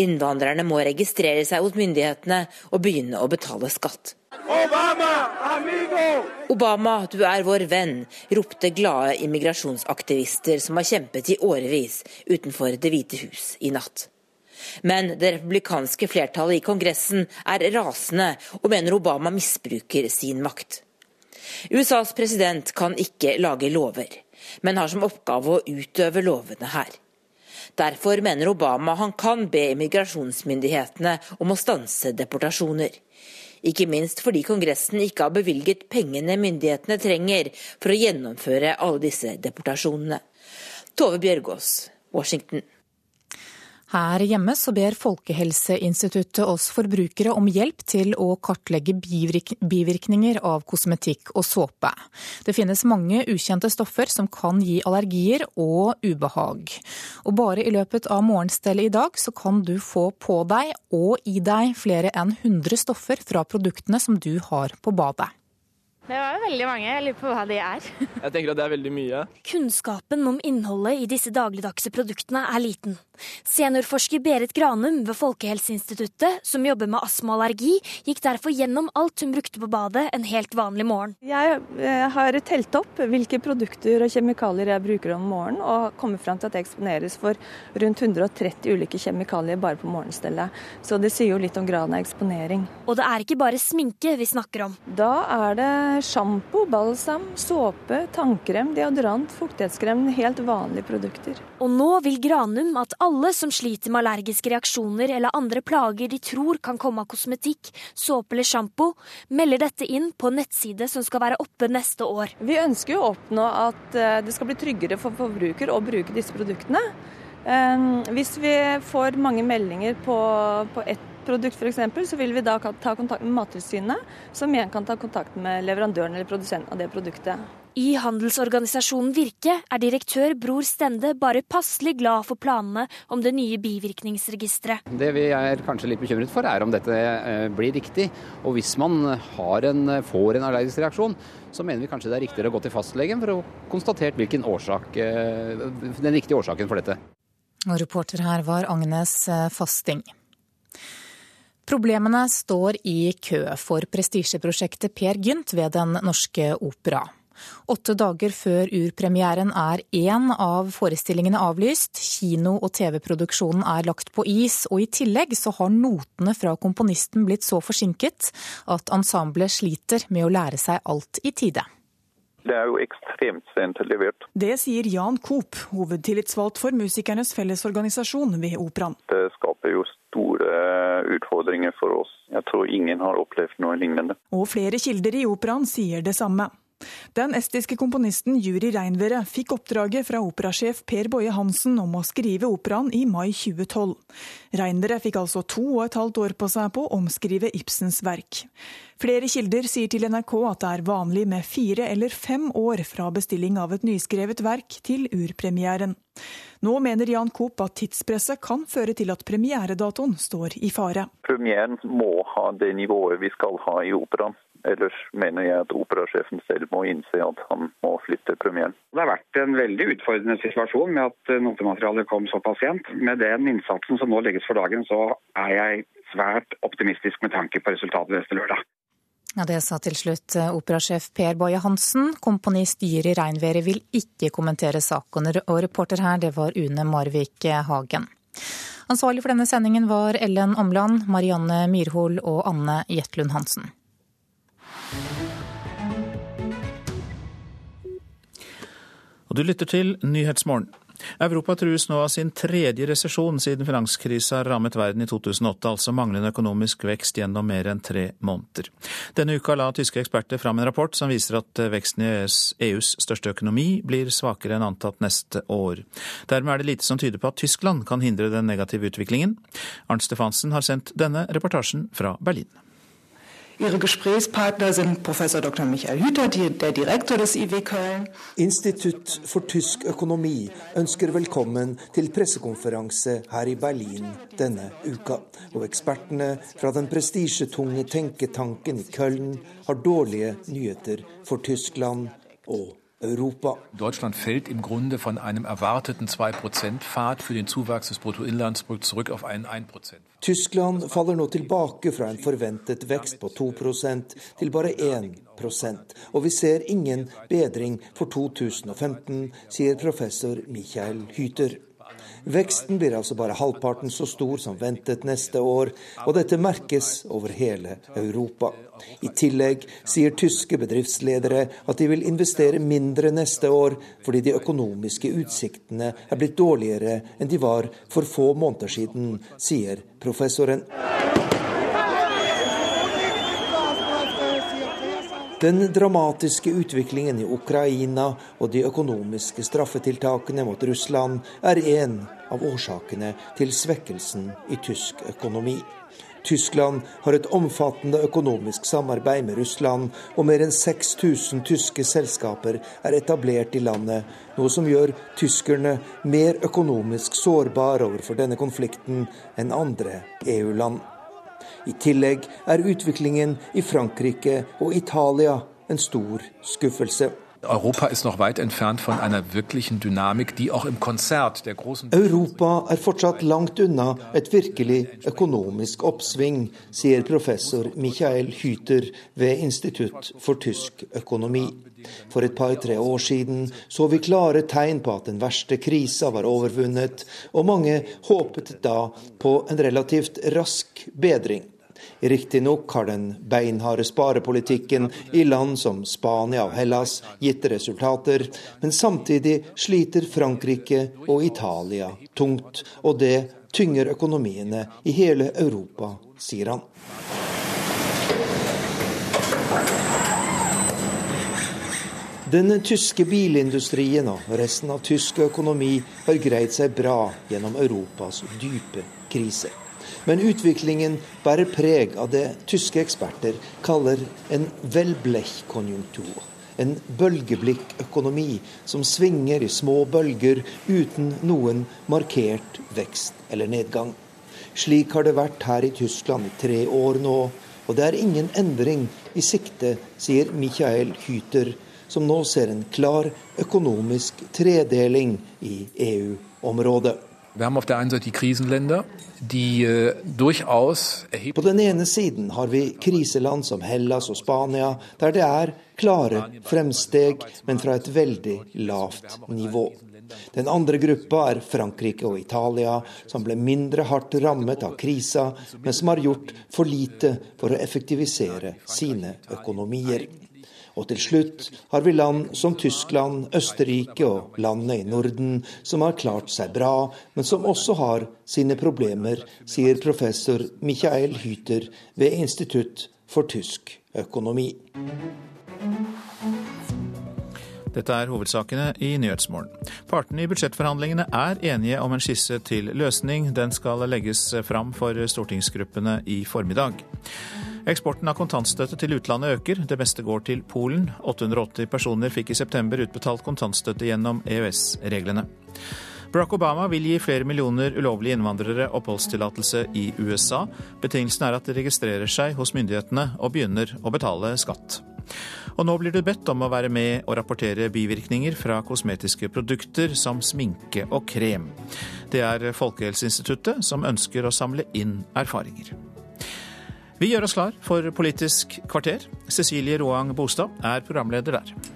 Innvandrerne må registrere seg hos myndighetene og begynne å betale skatt. Obama, amigo! Obama, du er vår venn, ropte glade immigrasjonsaktivister som har kjempet i årevis utenfor Det hvite hus i natt. Men det republikanske flertallet i Kongressen er rasende og mener Obama misbruker sin makt. USAs president kan ikke lage lover, men har som oppgave å utøve lovene her. Derfor mener Obama han kan be immigrasjonsmyndighetene om å stanse deportasjoner. Ikke minst fordi Kongressen ikke har bevilget pengene myndighetene trenger for å gjennomføre alle disse deportasjonene. Tove Bjørgaas, Washington. Her hjemme så ber Folkehelseinstituttet oss forbrukere om hjelp til å kartlegge bivirkninger av kosmetikk og såpe. Det finnes mange ukjente stoffer som kan gi allergier og ubehag. Og bare i løpet av morgenstellet i dag så kan du få på deg og i deg flere enn 100 stoffer fra produktene som du har på badet. Det var veldig mange. Jeg lurer på hva de er. jeg tenker at det er veldig mye. Kunnskapen om innholdet i disse dagligdagse produktene er liten. Seniorforsker Berit Granum ved Folkehelseinstituttet, som jobber med astma og allergi, gikk derfor gjennom alt hun brukte på badet en helt vanlig morgen. Jeg eh, har telt opp hvilke produkter og kjemikalier jeg bruker om morgenen, og kommer fram til at jeg eksponeres for rundt 130 ulike kjemikalier bare på morgenstellet. Så det sier jo litt om graden av eksponering. Og det er ikke bare sminke vi snakker om. Da er det sjampo, balsam, såpe, tannkrem, deodorant, fuktighetskrem. Helt vanlige produkter. Og nå vil Granum at alle som sliter med allergiske reaksjoner eller andre plager de tror kan komme av kosmetikk, såpe eller sjampo, melder dette inn på en nettside som skal være oppe neste år. Vi ønsker å oppnå at eh, det skal bli tryggere for forbruker å bruke disse produktene. Ehm, hvis vi får mange meldinger på, på ett produkt f.eks., så vil vi da ta kontakt med Mattilsynet, som igjen kan ta kontakt med leverandøren eller produsenten av det produktet. I handelsorganisasjonen Virke er direktør Bror Stende bare passelig glad for planene om det nye bivirkningsregisteret. Det vi er kanskje litt bekymret for, er om dette eh, blir riktig. Og hvis man en, får en allergisk reaksjon, så mener vi kanskje det er riktigere å gå til fastlegen for å konstatere hvilken årsak, eh, den riktige årsaken for dette. Og reporter her var Agnes eh, Fasting. Problemene står i kø for prestisjeprosjektet Per Gynt ved Den norske opera. Åtte dager før urpremieren er én av forestillingene avlyst. Kino- og TV-produksjonen er lagt på is, og i tillegg så har notene fra komponisten blitt så forsinket at ensemblet sliter med å lære seg alt i tide. Det er jo ekstremt sent levert. Det sier Jan Koop, hovedtillitsvalgt for Musikernes Fellesorganisasjon ved Operaen. Det skaper jo store utfordringer for oss. Jeg tror ingen har opplevd noe lignende. Og flere kilder i Operaen sier det samme. Den estiske komponisten Juri Reinvere fikk oppdraget fra operasjef Per Boje Hansen om å skrive operaen i mai 2012. Reinvere fikk altså to og et halvt år på seg på å omskrive Ibsens verk. Flere kilder sier til NRK at det er vanlig med fire eller fem år fra bestilling av et nyskrevet verk til urpremieren. Nå mener Jan Koop at tidspresset kan føre til at premieredatoen står i fare. Premieren må ha det nivået vi skal ha i operaen. Ellers mener jeg at operasjefen selv må innse at han må flytte premieren. Det har vært en veldig utfordrende situasjon med at notematerialet kom såpass sent. Med den innsatsen som nå legges for dagen, så er jeg svært optimistisk med tanke på resultatet neste lørdag. Ja, Det sa til slutt eh, operasjef Per Boje Hansen. Komponist Jyri Reinværet vil ikke kommentere saken, og reporter her det var Une Marvik Hagen. Ansvarlig for denne sendingen var Ellen Omland, Marianne Myrhol og Anne Jetlund Hansen. Og du lytter til Nyhetsmorgen. Europa trues nå av sin tredje resesjon siden finanskrisa rammet verden i 2008, altså manglende økonomisk vekst gjennom mer enn tre måneder. Denne uka la tyske eksperter fram en rapport som viser at veksten i EUs, EUs største økonomi blir svakere enn antatt neste år. Dermed er det lite som tyder på at Tyskland kan hindre den negative utviklingen. Arnt Stefansen har sendt denne reportasjen fra Berlin. Ihre Gesprächspartner sind Professor Dr. Michael Hüter, der Direktor des IW Köln. Institutt for tysk økonomi ønsker velkommen til pressekonferanse her i Berlin denne uka. Og ekspertene fra den prestisjetunge tenketanken i Köln har dårlige nyheter for Tyskland og Europa. Deutschland fällt im Grunde von einem erwarteten 2-Prozent-Pfad für den Zuwachs des Bruttoinlandsprodukts zurück auf einen 1 Tyskland faller nå tilbake fra en forventet vekst på 2% til bare 1% og vi ser ingen bedring for 2015, sier professor Michael Hyter. Veksten blir altså bare halvparten så stor som ventet neste år, og dette merkes over hele Europa. I tillegg sier tyske bedriftsledere at de vil investere mindre neste år, fordi de økonomiske utsiktene er blitt dårligere enn de var for få måneder siden, sier professoren. Den dramatiske utviklingen i Ukraina og de økonomiske straffetiltakene mot Russland er en av årsakene til svekkelsen i tysk økonomi. Tyskland har et omfattende økonomisk samarbeid med Russland, og mer enn 6000 tyske selskaper er etablert i landet, noe som gjør tyskerne mer økonomisk sårbare overfor denne konflikten enn andre EU-land. I tillegg er utviklingen i Frankrike og Italia en stor skuffelse. Europa er fortsatt langt unna et virkelig økonomisk oppsving, sier professor Michael Hyter ved Institutt for tysk økonomi. For et par-tre år siden så vi klare tegn på at den verste krisa var overvunnet, og mange håpet da på en relativt rask bedring. Riktignok har den beinharde sparepolitikken i land som Spania og Hellas gitt resultater, men samtidig sliter Frankrike og Italia tungt, og det tynger økonomiene i hele Europa, sier han. Den tyske bilindustrien og resten av tysk økonomi har greid seg bra gjennom Europas dype krise. Men utviklingen bærer preg av det tyske eksperter kaller en Wellblech-konjunktur. En bølgeblikk-økonomi som svinger i små bølger uten noen markert vekst eller nedgang. Slik har det vært her i Tyskland i tre år nå, og det er ingen endring i sikte, sier Michael Hyter, som nå ser en klar økonomisk tredeling i EU-området. Wir haben auf der einen Seite die Krisenländer, die äh, durchaus På den ene siden har vi kriseland som Hellas og Spania, der det er klare fremsteg, men fra et veldig lavt nivå. Den andre gruppa er Frankrike og Italia, som ble mindre hardt rammet av krisa, men som har gjort for lite for å effektivisere sine økonomier. Og til slutt har vi land som Tyskland, Østerrike og landene i Norden som har klart seg bra, men som også har sine problemer, sier professor Michael Hyter ved Institutt for tysk økonomi. Dette er hovedsakene i Nyhetsmorgen. Partene i budsjettforhandlingene er enige om en skisse til løsning. Den skal legges fram for stortingsgruppene i formiddag. Eksporten av kontantstøtte til utlandet øker. Det meste går til Polen. 880 personer fikk i september utbetalt kontantstøtte gjennom EØS-reglene. Barack Obama vil gi flere millioner ulovlige innvandrere oppholdstillatelse i USA. Betingelsen er at de registrerer seg hos myndighetene og begynner å betale skatt. Og nå blir du bedt om å være med og rapportere bivirkninger fra kosmetiske produkter som sminke og krem. Det er Folkehelseinstituttet som ønsker å samle inn erfaringer. Vi gjør oss klar for Politisk kvarter. Cecilie Roang Bostad er programleder der.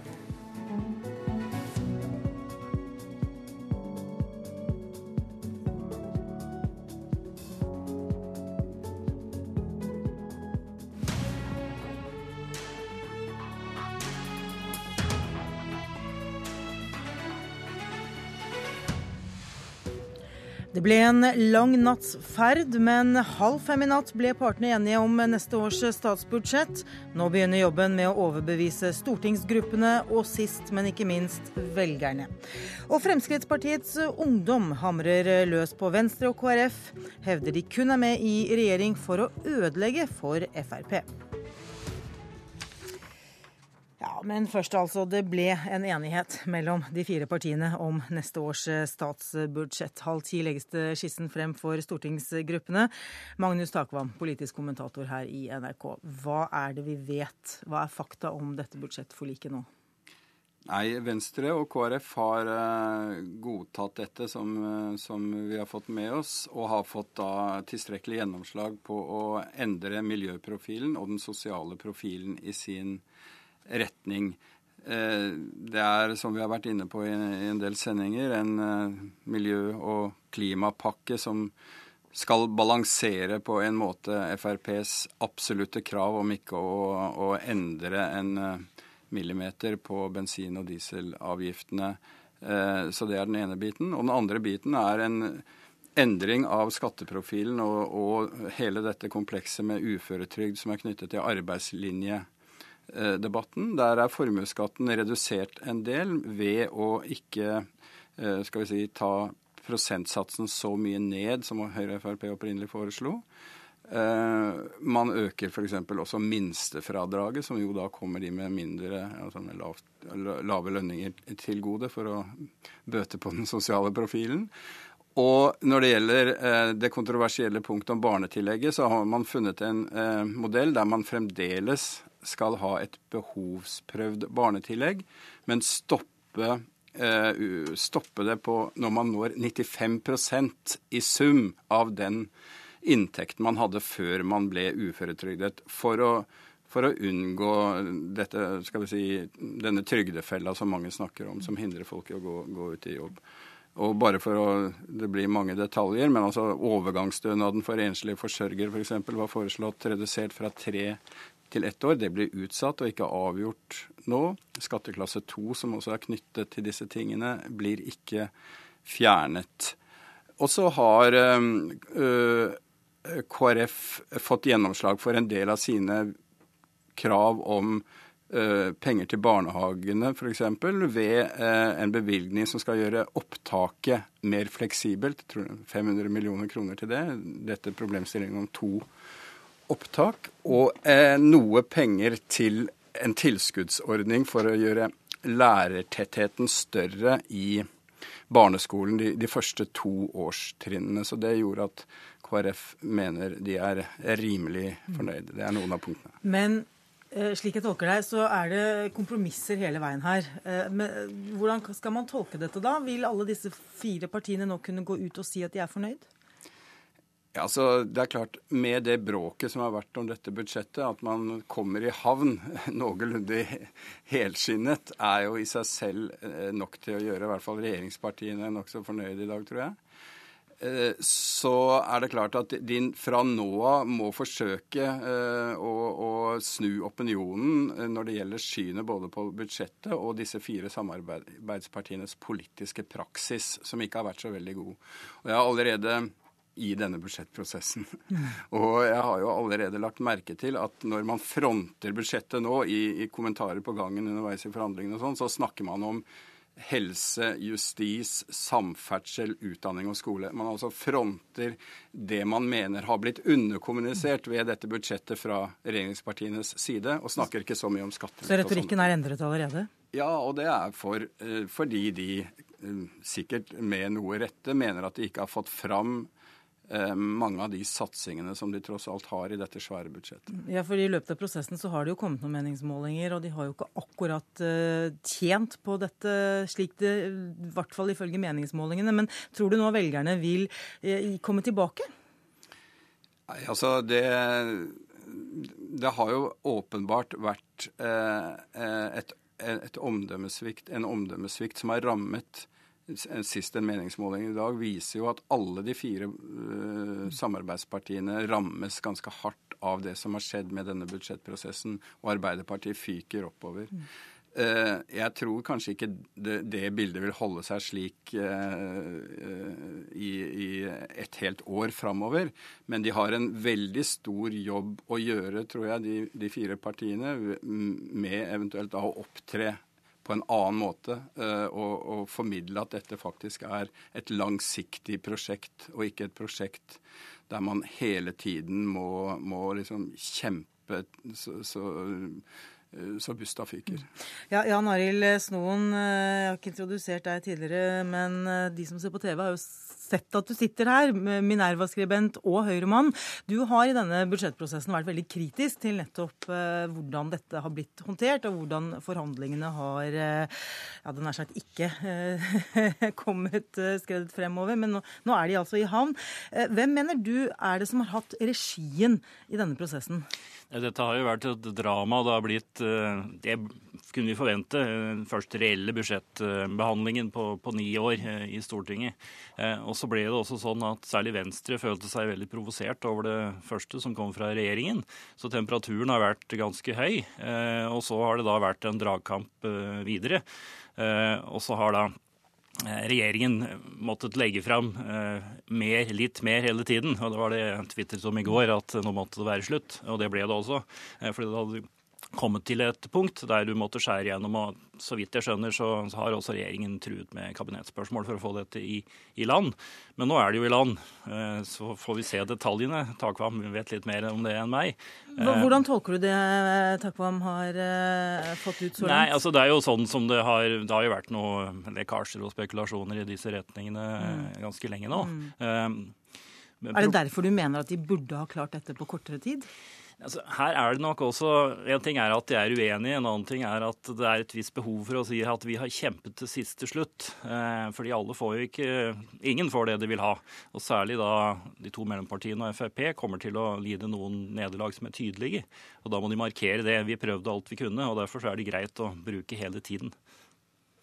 Det ble en lang natts ferd, men halv fem i natt ble partene enige om neste års statsbudsjett. Nå begynner jobben med å overbevise stortingsgruppene og sist, men ikke minst velgerne. Og Fremskrittspartiets ungdom hamrer løs på Venstre og KrF. Hevder de kun er med i regjering for å ødelegge for Frp. Ja, Men først, altså. Det ble en enighet mellom de fire partiene om neste års eh, statsbudsjett. Halv ti legges det skissen frem for stortingsgruppene. Magnus Takvam, politisk kommentator her i NRK. Hva er det vi vet? Hva er fakta om dette budsjettforliket nå? Nei, Venstre og KrF har uh, godtatt dette som, uh, som, vi har fått med oss, og har fått da tilstrekkelig gjennomslag på å endre miljøprofilen og den sosiale profilen i sin uh, retning. Eh, det er, som vi har vært inne på i en del sendinger, en eh, miljø- og klimapakke som skal balansere på en måte FrPs absolutte krav om ikke å, å endre en eh, millimeter på bensin- og dieselavgiftene. Så det er den ene biten. Og den andre biten er en endring av skatteprofilen og, og hele dette komplekset med uføretrygd som er knyttet til arbeidslinje debatten. Der er formuesskatten redusert en del ved å ikke eh, skal vi si, ta prosentsatsen så mye ned som Høyre og Frp opprinnelig foreslo. Uh, man øker f.eks. også minstefradraget, som jo da kommer de med mindre, altså med lavt, lave lønninger til gode for å bøte på den sosiale profilen. Og når det gjelder det kontroversielle punktet om barnetillegget, så har man funnet en modell der man fremdeles skal ha et behovsprøvd barnetillegg, men stoppe, eh, stoppe det på når man når 95% i sum av den inntekten man hadde før man ble uføretrygdet. For å, for å unngå dette, si, denne trygdefella som mange snakker om, som hindrer folk i å gå, gå ut i jobb. Og bare for å, Det blir mange detaljer, men altså overgangsstønaden for enslige forsørgere f.eks. For eksempel, var foreslått redusert fra tre til ett år. Det blir utsatt og ikke avgjort nå. Skatteklasse 2, som også er knyttet til disse tingene, blir ikke fjernet. Og så har øh, KrF fått gjennomslag for en del av sine krav om øh, penger til barnehagene f.eks. ved øh, en bevilgning som skal gjøre opptaket mer fleksibelt. 500 millioner kroner til det. Dette problemstillingen om to opptak. Og eh, noe penger til en tilskuddsordning for å gjøre lærertettheten større i barneskolen de, de første to årstrinnene. Så det gjorde at KrF mener de er rimelig fornøyde. Det er noen av punktene. Men Eh, slik jeg tolker deg, så er det kompromisser hele veien her. Eh, men hvordan skal man tolke dette da? Vil alle disse fire partiene nå kunne gå ut og si at de er fornøyd? Ja, altså det er klart, Med det bråket som har vært om dette budsjettet, at man kommer i havn noenlunde helskinnet, er jo i seg selv eh, nok til å gjøre i hvert fall regjeringspartiene nokså fornøyde i dag, tror jeg. Eh, så er det klart at de fra nå av må forsøke eh, å, å, snu opinionen når det gjelder synet både på budsjettet og disse fire samarbeidspartienes politiske praksis, som ikke har vært så veldig god. Og jeg har allerede i denne budsjettprosessen. Og jeg har jo allerede lagt merke til at når man fronter budsjettet nå i, i kommentarer på gangen underveis i forhandlingene og sånn, så snakker man om helse, justis, samferdsel, utdanning og skole. Man altså fronter det man mener har blitt underkommunisert ved dette budsjettet fra regjeringspartienes side, og snakker ikke så mye om skatter. Så retorikken er endret allerede? Ja, og det er for, eh, fordi de eh, sikkert med noe rette mener at de ikke har fått fram mange av de satsingene som de tross alt har i dette svære budsjettet. Ja, for I løpet av prosessen så har det jo kommet noen meningsmålinger, og de har jo ikke akkurat uh, tjent på dette, slik det i hvert fall ifølge meningsmålingene. Men tror du nå velgerne vil uh, komme tilbake? Nei, altså det Det har jo åpenbart vært et, et omdømmesvikt, en omdømmesvikt som har rammet sist en meningsmåling i dag viser jo at alle de fire uh, samarbeidspartiene rammes ganske hardt av det som har skjedd med denne budsjettprosessen, og Arbeiderpartiet fyker oppover. Mm. Uh, jeg tror kanskje ikke det, det, bildet vil holde seg slik uh, i, et helt år framover. Men de har en veldig stor jobb å gjøre, tror jeg, de, de fire partiene, med eventuelt å opptre på en annen måte eh, og, og, formidle at dette faktisk er et langsiktig prosjekt, og ikke et prosjekt der man hele tiden må, må liksom kjempe så, så så busta fyker. Ja, Jan Arild Snoen, eh, jeg har ikke introdusert deg tidligere, men eh, de som ser på TV, har jo sett at du sitter her, Minerva-skribent og Høyre-mann. Du har i denne budsjettprosessen vært veldig kritisk til nettopp hvordan dette har blitt håndtert, og hvordan forhandlingene har ja, det nær sagt ikke kommet skredet fremover. Men nå, nå, er de altså i havn. Hvem mener du er det som har hatt regien i denne prosessen? Dette har jo vært et drama. Det har blitt eh, Det kunne vi forvente. Den første reelle budsjettbehandlingen på, på, ni år eh, i Stortinget. Eh, og så ble det også sånn at særlig Venstre følte seg veldig provosert over det første som kom fra regjeringen. Så temperaturen har vært ganske høy. Og så har det da vært en dragkamp videre. Og så har da Eh, regjeringen måttet legge fram eh, mer, litt mer hele tiden. Og det var det jeg tvitret om i går, at nå måtte det være slutt. Og det ble det også. For det hadde kommet til et punkt der du måtte skjære gjennom. og Så vidt jeg skjønner, så har også regjeringen truet med kabinettspørsmål for å få dette i, i, land. Men nå er det jo i land, eh, så får vi se detaljene. Takvam vet litt mer om det enn meg. Eh, hvordan tolker du det Takvam har fått ut så langt? Nei, altså Det er jo sånn som det har Det har jo vært noen lekkasjer og spekulasjoner i disse retningene mm. ganske lenge nå. Mm. Um, er det derfor du mener at de burde ha klart dette på kortere tid? Altså, her er det nok også En ting er at de er uenige, en annen ting er at det er et visst behov for å si at vi har kjempet til siste slutt. Eh, fordi alle får jo ikke Ingen får det de vil ha. Og særlig da de to mellompartiene og Frp kommer til å lide noen nederlag som er tydelige. Og da må de markere det. Vi prøvde alt vi kunne, og derfor er det greit å bruke hele tiden.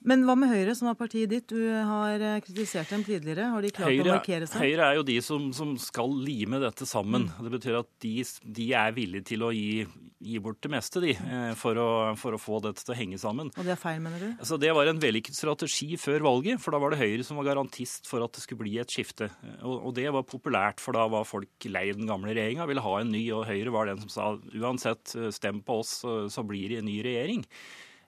Men hva med Høyre, som var partiet ditt? Du har eh, kritisert dem tidligere. Har de klart Høyre, å markere seg? Høyre er jo de som, som skal lime dette sammen. Mm. Det betyr at de, de, er villige til å gi gi bort det meste, de, for å, for å, få dette til å henge sammen. Og det er feil, mener du? Altså, det var en vellykket strategi før valget, for da var det Høyre som var garantist for at det skulle bli et skifte. Og, og det var populært, for da var folk lei den gamle regjeringa, ville ha en ny, og Høyre var den som sa uansett stem på oss, så blir det en ny regjering.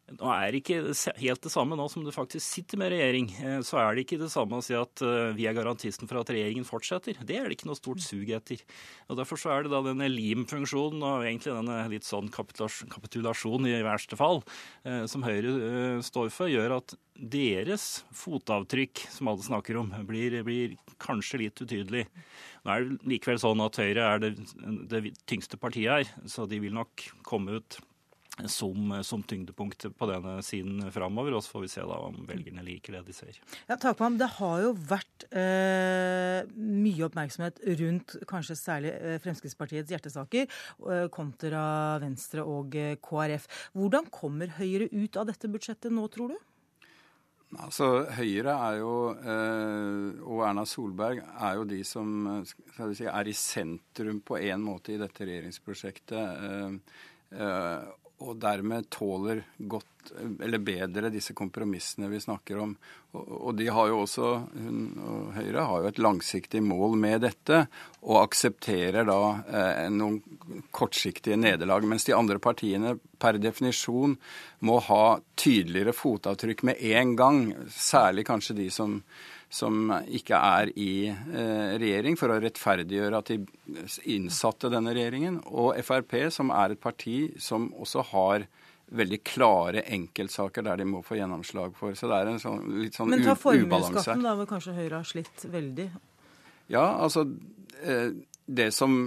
Nå er det ikke helt det samme nå som du faktisk sitter med regjering. Eh, så er det ikke det samme å si at eh, vi er garantisten for at regjeringen fortsetter. Det er det ikke noe stort sug etter. Og Derfor så er det da denne lim-funksjonen og egentlig denne litt sånn kapitulasjon i verste fall, eh, som Høyre står for, gjør at deres fotavtrykk, som alle snakker om, blir, blir kanskje litt utydelig. Nå er det likevel sånn at Høyre er det, det tyngste partiet her, så de vil nok komme ut som, som tyngdepunkt på denne siden framover. Og så får vi se da om velgerne liker det de ser. Ja, Takvam, Det har jo vært eh, mye oppmerksomhet rundt kanskje særlig eh, Fremskrittspartiets hjertesaker eh, kontra Venstre og eh, KrF. Hvordan kommer Høyre ut av dette budsjettet nå, tror du? Altså, Høyre er jo, eh, og Erna Solberg er jo de som si, er i sentrum på en måte i dette regjeringsprosjektet. Og dermed tåler godt, eller bedre, disse kompromissene vi snakker om. Og de har jo også, hun og Høyre har jo et langsiktig mål med dette, og aksepterer da eh, noen kortsiktige nederlag. Mens de andre partiene per definisjon må ha tydeligere fotavtrykk med en gang. Særlig kanskje de som som ikke er i eh, regjering, for å rettferdiggjøre at de innsatte denne regjeringen. Og Frp, som er et parti som også har veldig klare enkeltsaker der de må få gjennomslag for. Så det er en sånn, litt sånn ubalanse. Men ta formuesskatten, da, hvor kanskje Høyre har slitt veldig? Ja, altså eh, Det som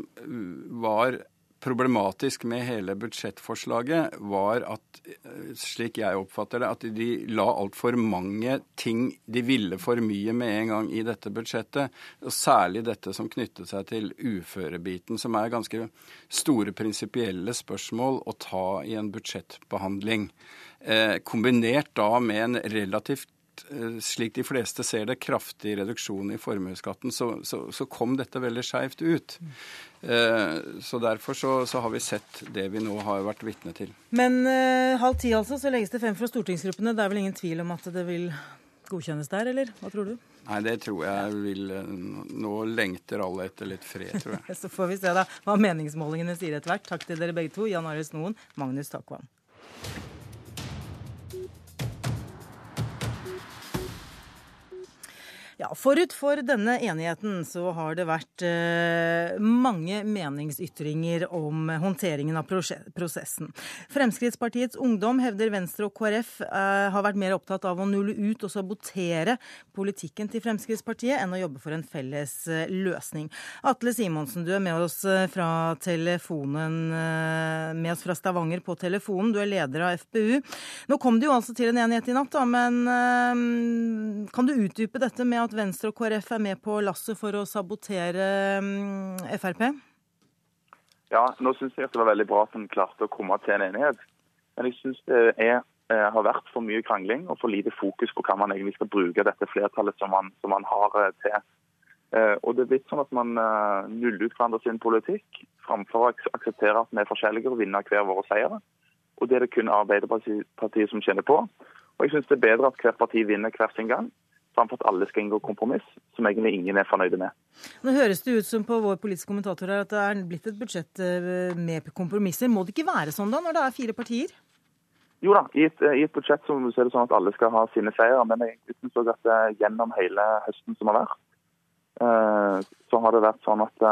var problematisk med hele budsjettforslaget, var at, eh, slik jeg oppfatter det, at de la altfor mange ting de ville for mye med en gang i dette budsjettet. Og særlig dette som knyttet seg til uførebiten, som er ganske store prinsipielle spørsmål å ta i en budsjettbehandling. Eh, kombinert da med en relativt Eh, slik de fleste ser det, kraftig reduksjon i formuesskatten, så, så, så, kom dette veldig skeivt ut. Eh, så Derfor så, så, har vi sett det vi nå har vært vitne til. Men eh, halv ti altså, så legges det frem fra stortingsgruppene. Det er vel ingen tvil om at det vil godkjennes der, eller hva tror du? Nei, det tror jeg vil Nå lengter alle etter litt fred, tror jeg. så får vi se da hva meningsmålingene sier etter hvert. Takk til dere begge to. Jan Arild Snoen, Magnus Takvam. Ja, Forut for denne enigheten så har det vært eh, mange meningsytringer om håndteringen av prosessen. Fremskrittspartiets Ungdom hevder Venstre og KrF eh, har vært mer opptatt av å nulle ut og sabotere politikken til Fremskrittspartiet enn å jobbe for en felles eh, løsning. Atle Simonsen, du er med oss fra telefonen, med oss fra Stavanger på telefonen. Du er leder av FPU. Nå kom det jo altså til en enighet i natt, da, men kan du utdype dette med at at Venstre og KrF er med på lasset for å sabotere um, Frp? Ja, nå syns jeg at det var veldig bra at en klarte å komme til en enighet. Men jeg syns det er, eh, har vært for mye krangling og for lite fokus på hva man egentlig skal bruke dette flertallet som man, som man har eh, til. Eh, og det er blitt sånn at man nuller ut hverandre sin politikk framfor å akseptere at vi er forskjellige og vinner hver våre seire. Og det er det kun Arbeiderpartiet som kjenner på. Og jeg syns det er bedre at hvert parti vinner hver sin gang, framfor at alle skal inngå kompromiss, som egentlig ingen er fornøyde med. Nå høres det ut som på vår politiske kommentator her at det er blitt et budsjett eh, med kompromisser. Må det ikke være sånn da, når det er fire partier? Jo da, i et, i et budsjett så er det sånn at alle skal ha sine seier. Men jeg også at det gjennom hele høsten som har vært, eh, så har det vært sånn at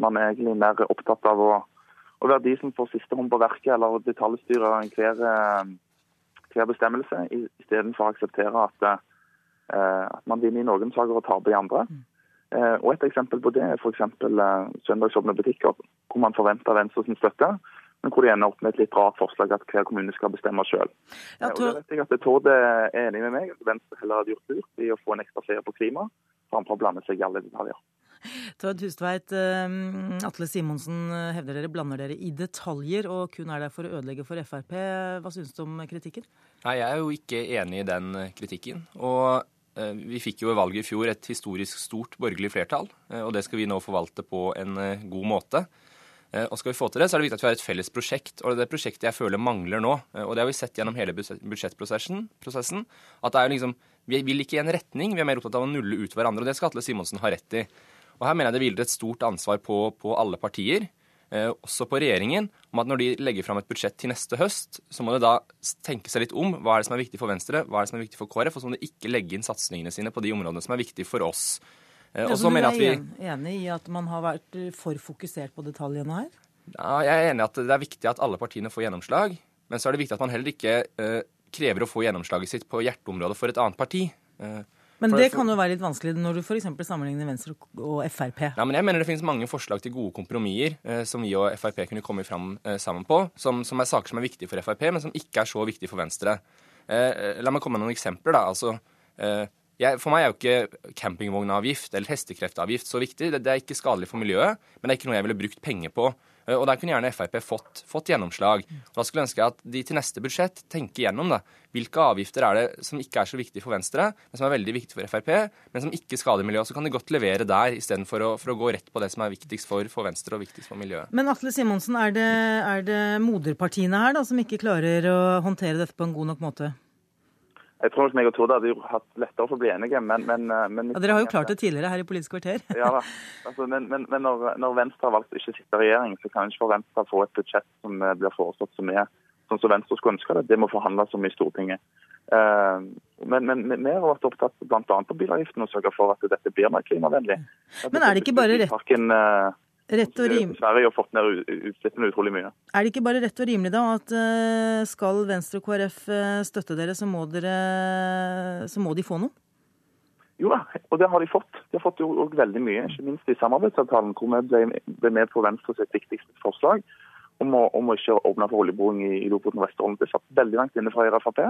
man er egentlig mer opptatt av å, å være de som får siste hånd på verket, eller detaljstyre hver, hver bestemmelse, istedenfor å akseptere at Eh, at man vinner i noen saker og taper i andre. Mm. Eh, og Et eksempel på det er f.eks. Eh, søndagsåpne butikker, hvor man forventer Venstre sin støtte, men hvor de ender opp med et litt rart forslag at hver kommune skal bestemme sjøl. Ja, Tord er enig med meg, at Venstre heller hadde gjort lurt i å få en ekstra seier på klima, framfor å blande seg i alle detaljer. Tord Hustveit, Atle Simonsen hevder dere blander dere i detaljer og kun er der for å ødelegge for Frp. Hva synes du om kritikken? Nei, Jeg er jo ikke enig i den kritikken. Og Eh, vi fikk jo i valget i fjor et historisk stort borgerlig flertall, eh, og det skal vi nå forvalte på en eh, god måte. Eh, og skal vi få til det, så er det viktig at vi har et felles prosjekt. Og det er prosjektet jeg føler mangler nå, eh, og det har vi sett gjennom hele budsjettprosessen, prosessen, at det er liksom, vi vil ikke i en retning, vi er mer opptatt av å nulle ut hverandre. Og det skal Atle Simonsen ha rett i. Og her mener jeg det hviler et stort ansvar på, på alle partier, eh, også på regjeringen, om at når de legger fram et budsjett til neste høst, så må de da tenke seg litt om hva er det som er viktig for Venstre, hva er det som er viktig for KrF, og så må de ikke legge inn satsingene sine på de områdene som er viktige for oss. Eh, og så mener jeg at vi... enig i at man har vært for fokusert på detaljene her? Ja, jeg er enig i at det er viktig at alle partiene får gjennomslag. Men så er det viktig at man heller ikke krever å få gjennomslaget sitt på hjerteområdet for et annet parti. Uh, men det kan jo være litt vanskelig når du f.eks. sammenligner Venstre og Frp. Ja, men jeg mener det finnes mange forslag til gode kompromisser eh, som vi og Frp kunne komme fram eh, sammen på, som, som, er saker som er viktige for Frp, men som ikke er så viktige for Venstre. Eh, la meg komme med noen eksempler. da, altså jeg, for meg er jo ikke campingvognavgift eller hestekreftavgift så viktig. Det, det, er ikke skadelig for miljøet, men det er ikke noe jeg ville brukt penger på. Eh, og der kunne gjerne Frp fått, fått gjennomslag. Og Da skulle jeg ønske at de til neste budsjett tenker gjennom da, hvilke avgifter er det som ikke er så viktige for Venstre, men som er veldig viktige for Frp, men som ikke skader miljøet. Så kan de godt levere der, istedenfor å, for å gå rett på det som er viktigst for, for Venstre og viktigst for miljøet. Men Atle Simonsen, er det, er det moderpartiene her da, som ikke klarer å håndtere dette på en god nok måte? Jeg tror nok meg og Tord hadde hatt lettere for å bli enige, men, men, eh, men ja, Dere har jo klart det tidligere her i Politisk kvarter. ja da. Altså, men, men når, når, Venstre har valgt å ikke sitte i regjering, så kan ikke Venstre få et budsjett som eh, blir foreslått som er sånn som Venstre skulle ønske det. Det må forhandles om i Stortinget. Men, men, men vi har vært opptatt bl.a. på bilavgiften og sørge for at dette blir mer klimavennlig. Men er det ikke bare rett... Rett og rim... Sverige har fått ned utslippene utrolig mye. Er det ikke bare rett og rimelig da at eh, skal Venstre og KrF eh, støtte dere, så må, dere, så må de få noe? Jo da, og det har de fått. De har fått også veldig mye, ikke minst i samarbeidsavtalen, hvor vi ble, ble med på Venstre sitt viktigste forslag om å, om å ikke åpne for oljeboring i, i Lofoten og Vesterålen. Det satt veldig langt inne fra Høyre Frp,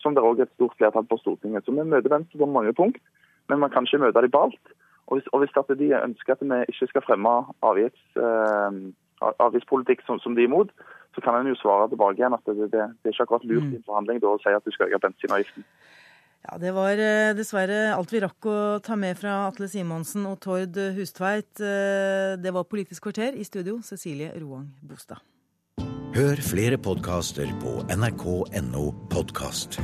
som det er også et stort flertall på Stortinget. Så vi møter Venstre på mange punkt, men man kan ikke møte dem på alt. Og hvis, og hvis de ønsker at vi ikke skal fremme avgifts, eh, avgiftspolitikk som, som, de er imot, så kan en jo svare tilbake igjen at det, det, det er ikke akkurat lurt i en forhandling da, å si at du skal øke bensinavgiften. Ja, Det var eh, dessverre alt vi rakk å ta med fra Atle Simonsen og Tord Hustveit. Eh, det var Politisk kvarter. I studio Cecilie Roang Bostad. Hør flere podkaster på nrk.no podkast.